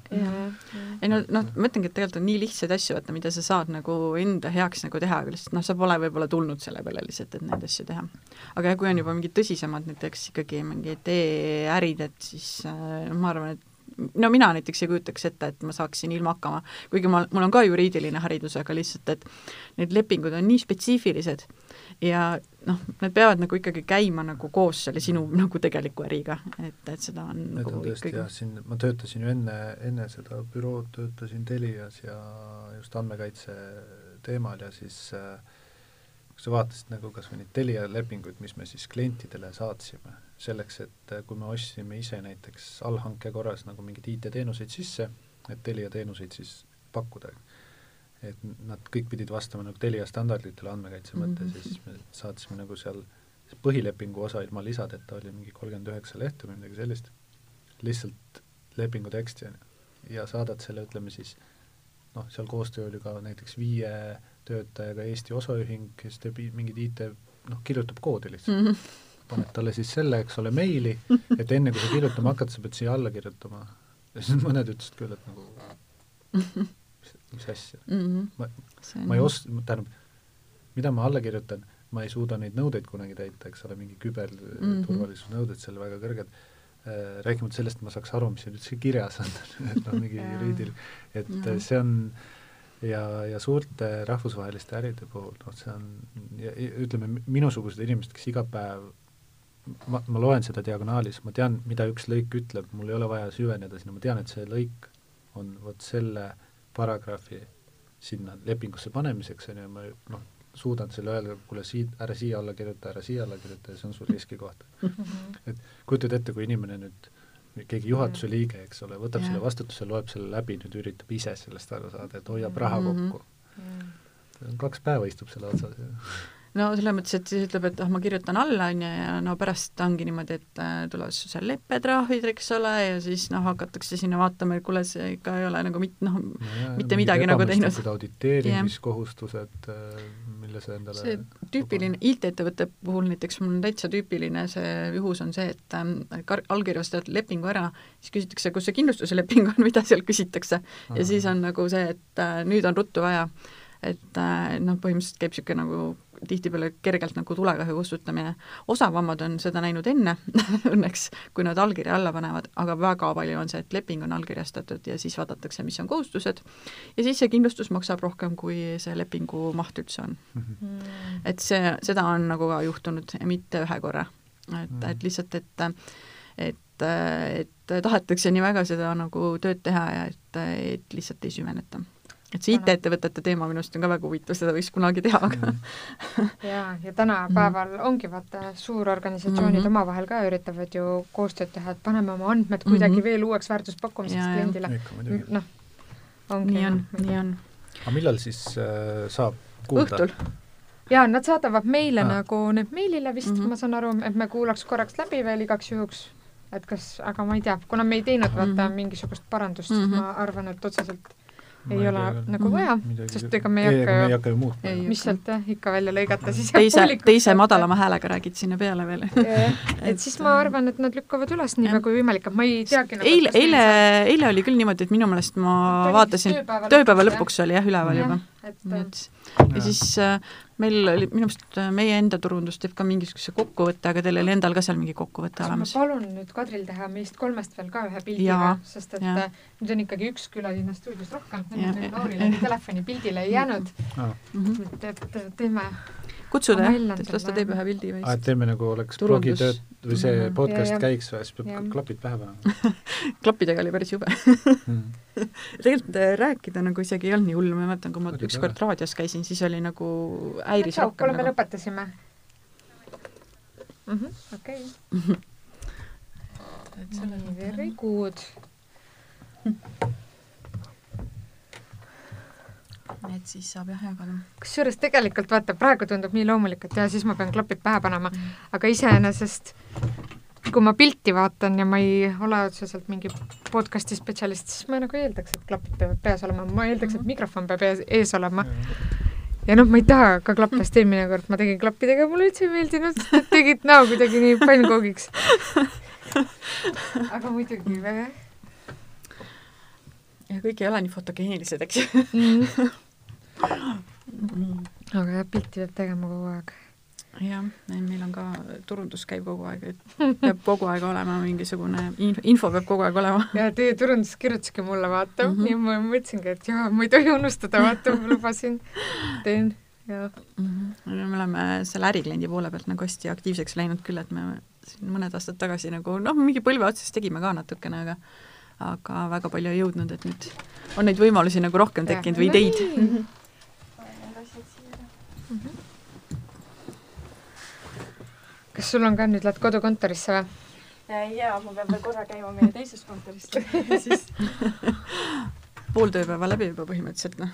[SPEAKER 4] ei no noh, ma ütlengi, et tegelikult on nii lihtsaid asju, vaata, mida sa saad nagu enda heaks nagu teha, aga lihtsalt noh, sa pole võib-olla tulnud selle peale lihtsalt, et neid asju teha. aga kui on juba mingid tõsisemad näiteks ikkagi mingid e-ärid, et siis äh, ma arvan, et no mina näiteks ei kujutaks ette, et ma saaksin ilma hakkama, kuigi ma, mul on ka juriidiline haridus, aga lihtsalt, et need lepingud on nii spetsiifilised ja noh, need peavad nagu ikkagi käima nagu koos selle sinu nagu tegeliku äriga, et, et seda on
[SPEAKER 3] Need
[SPEAKER 4] nagu
[SPEAKER 3] on tõesti
[SPEAKER 4] ikkagi
[SPEAKER 3] jah, siin ma töötasin ju enne, enne seda bürood töötasin Telias ja just andmekaitse teemal ja siis äh, kui sa vaatasid nagu kas või neid Telia lepinguid, mis me siis klientidele saatsime, selleks, et äh, kui me ostsime ise näiteks allhanke korras nagu mingeid IT-teenuseid sisse, et Telia teenuseid siis pakkuda, et nad kõik pidid vastama nagu Telia standarditele andmekaitse mõttes
[SPEAKER 4] Mhm.
[SPEAKER 3] ja siis me saatsime nagu seal põhilepingu osa ilma lisadeta oli mingi kolmkümmend üheksa lehte või midagi sellist, lihtsalt lepingu teksti on ju, ja saadad selle, ütleme siis noh, seal koostöö oli ka näiteks viie töötajaga Eesti osaühing, kes teeb mingeid IT, noh, kirjutab koodi lihtsalt
[SPEAKER 4] mm.
[SPEAKER 3] mm.
[SPEAKER 4] -hmm.
[SPEAKER 3] Paned talle siis selle, eks ole, meili, et enne kui sa kirjutama hakkad, sa pead siia alla kirjutama. ja siis mõned ütlesid küll, et nagu mis, mis asja.
[SPEAKER 4] Mm -hmm.
[SPEAKER 3] ma,
[SPEAKER 4] see
[SPEAKER 3] ma ei os-, tähendab, mida ma alla kirjutan, ma ei suuda neid nõudeid kunagi täita, eks ole, mingi küberturvalisusnõuded seal väga kõrged, rääkimata sellest, et ma saaks aru, mis siin üldse kirjas on [LAUGHS] et noh, mingi juriidil-, et
[SPEAKER 4] Jah.
[SPEAKER 3] see on ja, ja suurte rahvusvaheliste äride puhul, noh, see on, ütleme, minusugused inimesed, kes iga päev ma, ma loen seda diagonaalis, ma tean, mida üks lõik ütleb, mul ei ole vaja süveneda sinna, ma tean, et see lõik on vot selle paragrahvi sinna lepingusse panemiseks, on ju, ma noh, suudan selle öelda, kuule, siit, ära siia alla kirjuta, ära siia alla kirjuta ja see on sul riskikoht. et kujutad ette, kui inimene nüüd, keegi juhatuse liige, eks ole, võtab
[SPEAKER 4] Jah.
[SPEAKER 3] selle vastutuse, loeb selle läbi, nüüd üritab ise sellest aru saada, et hoiab raha
[SPEAKER 4] Mhm.
[SPEAKER 3] kokku. kaks päeva istub selle otsas ja
[SPEAKER 4] no selles mõttes, et siis ütleb, et ah, ma kirjutan alla, on ju, ja no pärast ongi niimoodi, et äh, tulevad seal leppetrahvid, eks ole, ja siis noh, hakatakse sinna vaatama, et kuule, see ikka ei ole nagu mit-, noh, mitte midagi nagu teinud.
[SPEAKER 3] auditeerimiskohustused, mille sa endale
[SPEAKER 4] see tüüpiline, IT-ettevõtte puhul näiteks mul on täitsa tüüpiline see juhus on see, et kar-, allkirjastad lepingu ära, siis küsitakse, kus see kindlustusleping on, [LAUGHS] mida seal küsitakse. ja siis on nagu see, et äh, nüüd on ruttu vaja. et äh, noh, põhimõtteliselt käib niisugune nagu tihtipeale kergelt nagu tulekahju kustutamine. osavamad on seda näinud enne [LAUGHS] õnneks, kui nad allkirja alla panevad, aga väga palju on see, et leping on allkirjastatud ja siis vaadatakse, mis on kohustused, ja siis see kindlustus maksab rohkem, kui see lepingu maht üldse on et see, seda on nagu ka juhtunud ja mitte ühe korra. et
[SPEAKER 3] Mm.
[SPEAKER 4] mm., et lihtsalt, et et, et tahetakse nii väga seda nagu tööd teha ja et, et lihtsalt ei süveneta. Et see. IT-ettevõtete teema minu arust on ka väga huvitav, seda võiks kunagi teha, aga
[SPEAKER 2] jaa, ja tänapäeval ongi vaata, suurorganisatsioonid
[SPEAKER 4] Mhm.
[SPEAKER 2] omavahel ka üritavad ju koostööd teha, et paneme oma andmed kuidagi
[SPEAKER 4] Mhm.
[SPEAKER 2] veel uueks väärtuspakkumiseks kliendile. noh, ongi
[SPEAKER 4] nii on, nii on.
[SPEAKER 3] aga millal siis äh, saab kuulda?
[SPEAKER 4] õhtul.
[SPEAKER 2] jaa, nad saadavad meile
[SPEAKER 3] Ah.
[SPEAKER 2] nagu need meilile vist mm. -hmm. ma saan aru, et me kuulaks korraks läbi veel igaks juhuks, et kas, aga ma ei tea, kuna me ei teinud vaata mm. -hmm. mingisugust parandust mm, -hmm. ma arvan, et otseselt ei ole
[SPEAKER 3] küll.
[SPEAKER 2] nagu
[SPEAKER 4] Mhm.
[SPEAKER 2] vaja, sest ega me ei hakka ju,
[SPEAKER 3] hakka ju muutma.
[SPEAKER 2] Mis sealt jah, ikka välja lõigata, siis
[SPEAKER 4] teise, [LAUGHS] teise
[SPEAKER 2] sealt.
[SPEAKER 4] madalama häälega räägid sinna peale veel. [LAUGHS]
[SPEAKER 2] et siis ma arvan, et nad lükkavad üles nii väga kui võimalik, et ma ei teagi nagu,
[SPEAKER 4] eile, eile, eile oli küll niimoodi, et minu meelest ma vaatasin,
[SPEAKER 2] tööpäeva lõpuks,
[SPEAKER 4] oli jah, üleval juba.
[SPEAKER 2] et
[SPEAKER 4] nii et ja siis äh, meil oli, minu meelest äh, meie enda turundus teeb ka mingisuguse kokkuvõtte, aga teil oli endal ka seal mingi kokkuvõte
[SPEAKER 2] kas ma
[SPEAKER 4] olemas?
[SPEAKER 2] palun nüüd Kadril teha meist kolmest veel ka ühe pildi
[SPEAKER 4] Jaa,
[SPEAKER 2] või, sest et
[SPEAKER 4] jaa.
[SPEAKER 2] äh, nüüd on ikkagi üks külaline stuudios rohkem. Laurile telefoni pildile ei jäänud,
[SPEAKER 4] Mhm.
[SPEAKER 2] et, et teeme
[SPEAKER 4] kutsuda jah, et las ta teeb ühe pildi või
[SPEAKER 3] et
[SPEAKER 4] siis
[SPEAKER 3] teeme nagu oleks blogitööd või see
[SPEAKER 4] Mhm.
[SPEAKER 3] podcast
[SPEAKER 2] Ja, ja.
[SPEAKER 3] käiks või, siis peab
[SPEAKER 2] Ja.
[SPEAKER 3] klapid pähe panema [LAUGHS]
[SPEAKER 4] klappidega oli päris jube
[SPEAKER 3] mm. [LAUGHS]
[SPEAKER 4] tegelikult äh, rääkida nagu isegi ei olnud nii hull, ma mäletan, kui ma ükskord raadios käisin, siis oli nagu häiris
[SPEAKER 2] tšau,
[SPEAKER 4] rohkem
[SPEAKER 2] kuule, me
[SPEAKER 4] nagu.
[SPEAKER 2] lõpetasime. okei, nii, very good. [LAUGHS]
[SPEAKER 4] et siis saab jah jagada.
[SPEAKER 2] kusjuures tegelikult vaata, praegu tundub nii loomulik, et jaa, siis ma pean klapid pähe panema, aga iseenesest kui ma pilti vaatan ja ma ei ole otseselt mingi podcast'i spetsialist, siis ma nagu eeldaks, et klapid peavad peas olema, ma eeldaks, et mikrofon peab ees, ees olema. ja noh, ma ei taha ka klappe, sest eelmine kord. Ma tegin klappidega, mulle üldse ei meeldinud, tegid näo kuidagi nii pannkoogiks. [LAUGHS] aga muidugi väga
[SPEAKER 4] ja kõik ei ole nii fotogeenilised, eks
[SPEAKER 2] mm. aga jah, pilti peab tegema kogu aeg.
[SPEAKER 4] jah, meil on ka, turundus käib kogu aeg, et peab kogu aeg olema mingisugune info, peab kogu aeg olema.
[SPEAKER 2] ja teie turundus kirjutaski mulle, vaata mm, -hmm. ja ma mõtlesingi, et jaa, ma ei tohi unustada, vaata, ma lubasin, teen ja
[SPEAKER 4] mm. -hmm. me oleme selle ärikliendi poole pealt nagu hästi aktiivseks läinud küll, et me siin mõned aastad tagasi nagu noh, mingi põlve otsas tegime ka natukene, aga aga väga palju ei jõudnud, et nüüd on neid võimalusi nagu rohkem tekkinud või ideid mm. -hmm
[SPEAKER 2] mm. -hmm. kas sul on ka nüüd, lähed kodukontorisse või?
[SPEAKER 5] jaa, ma pean veel korra käima meie teises kontoris [LAUGHS] [LAUGHS] siis
[SPEAKER 4] pool tööpäeva läbi juba põhimõtteliselt, noh.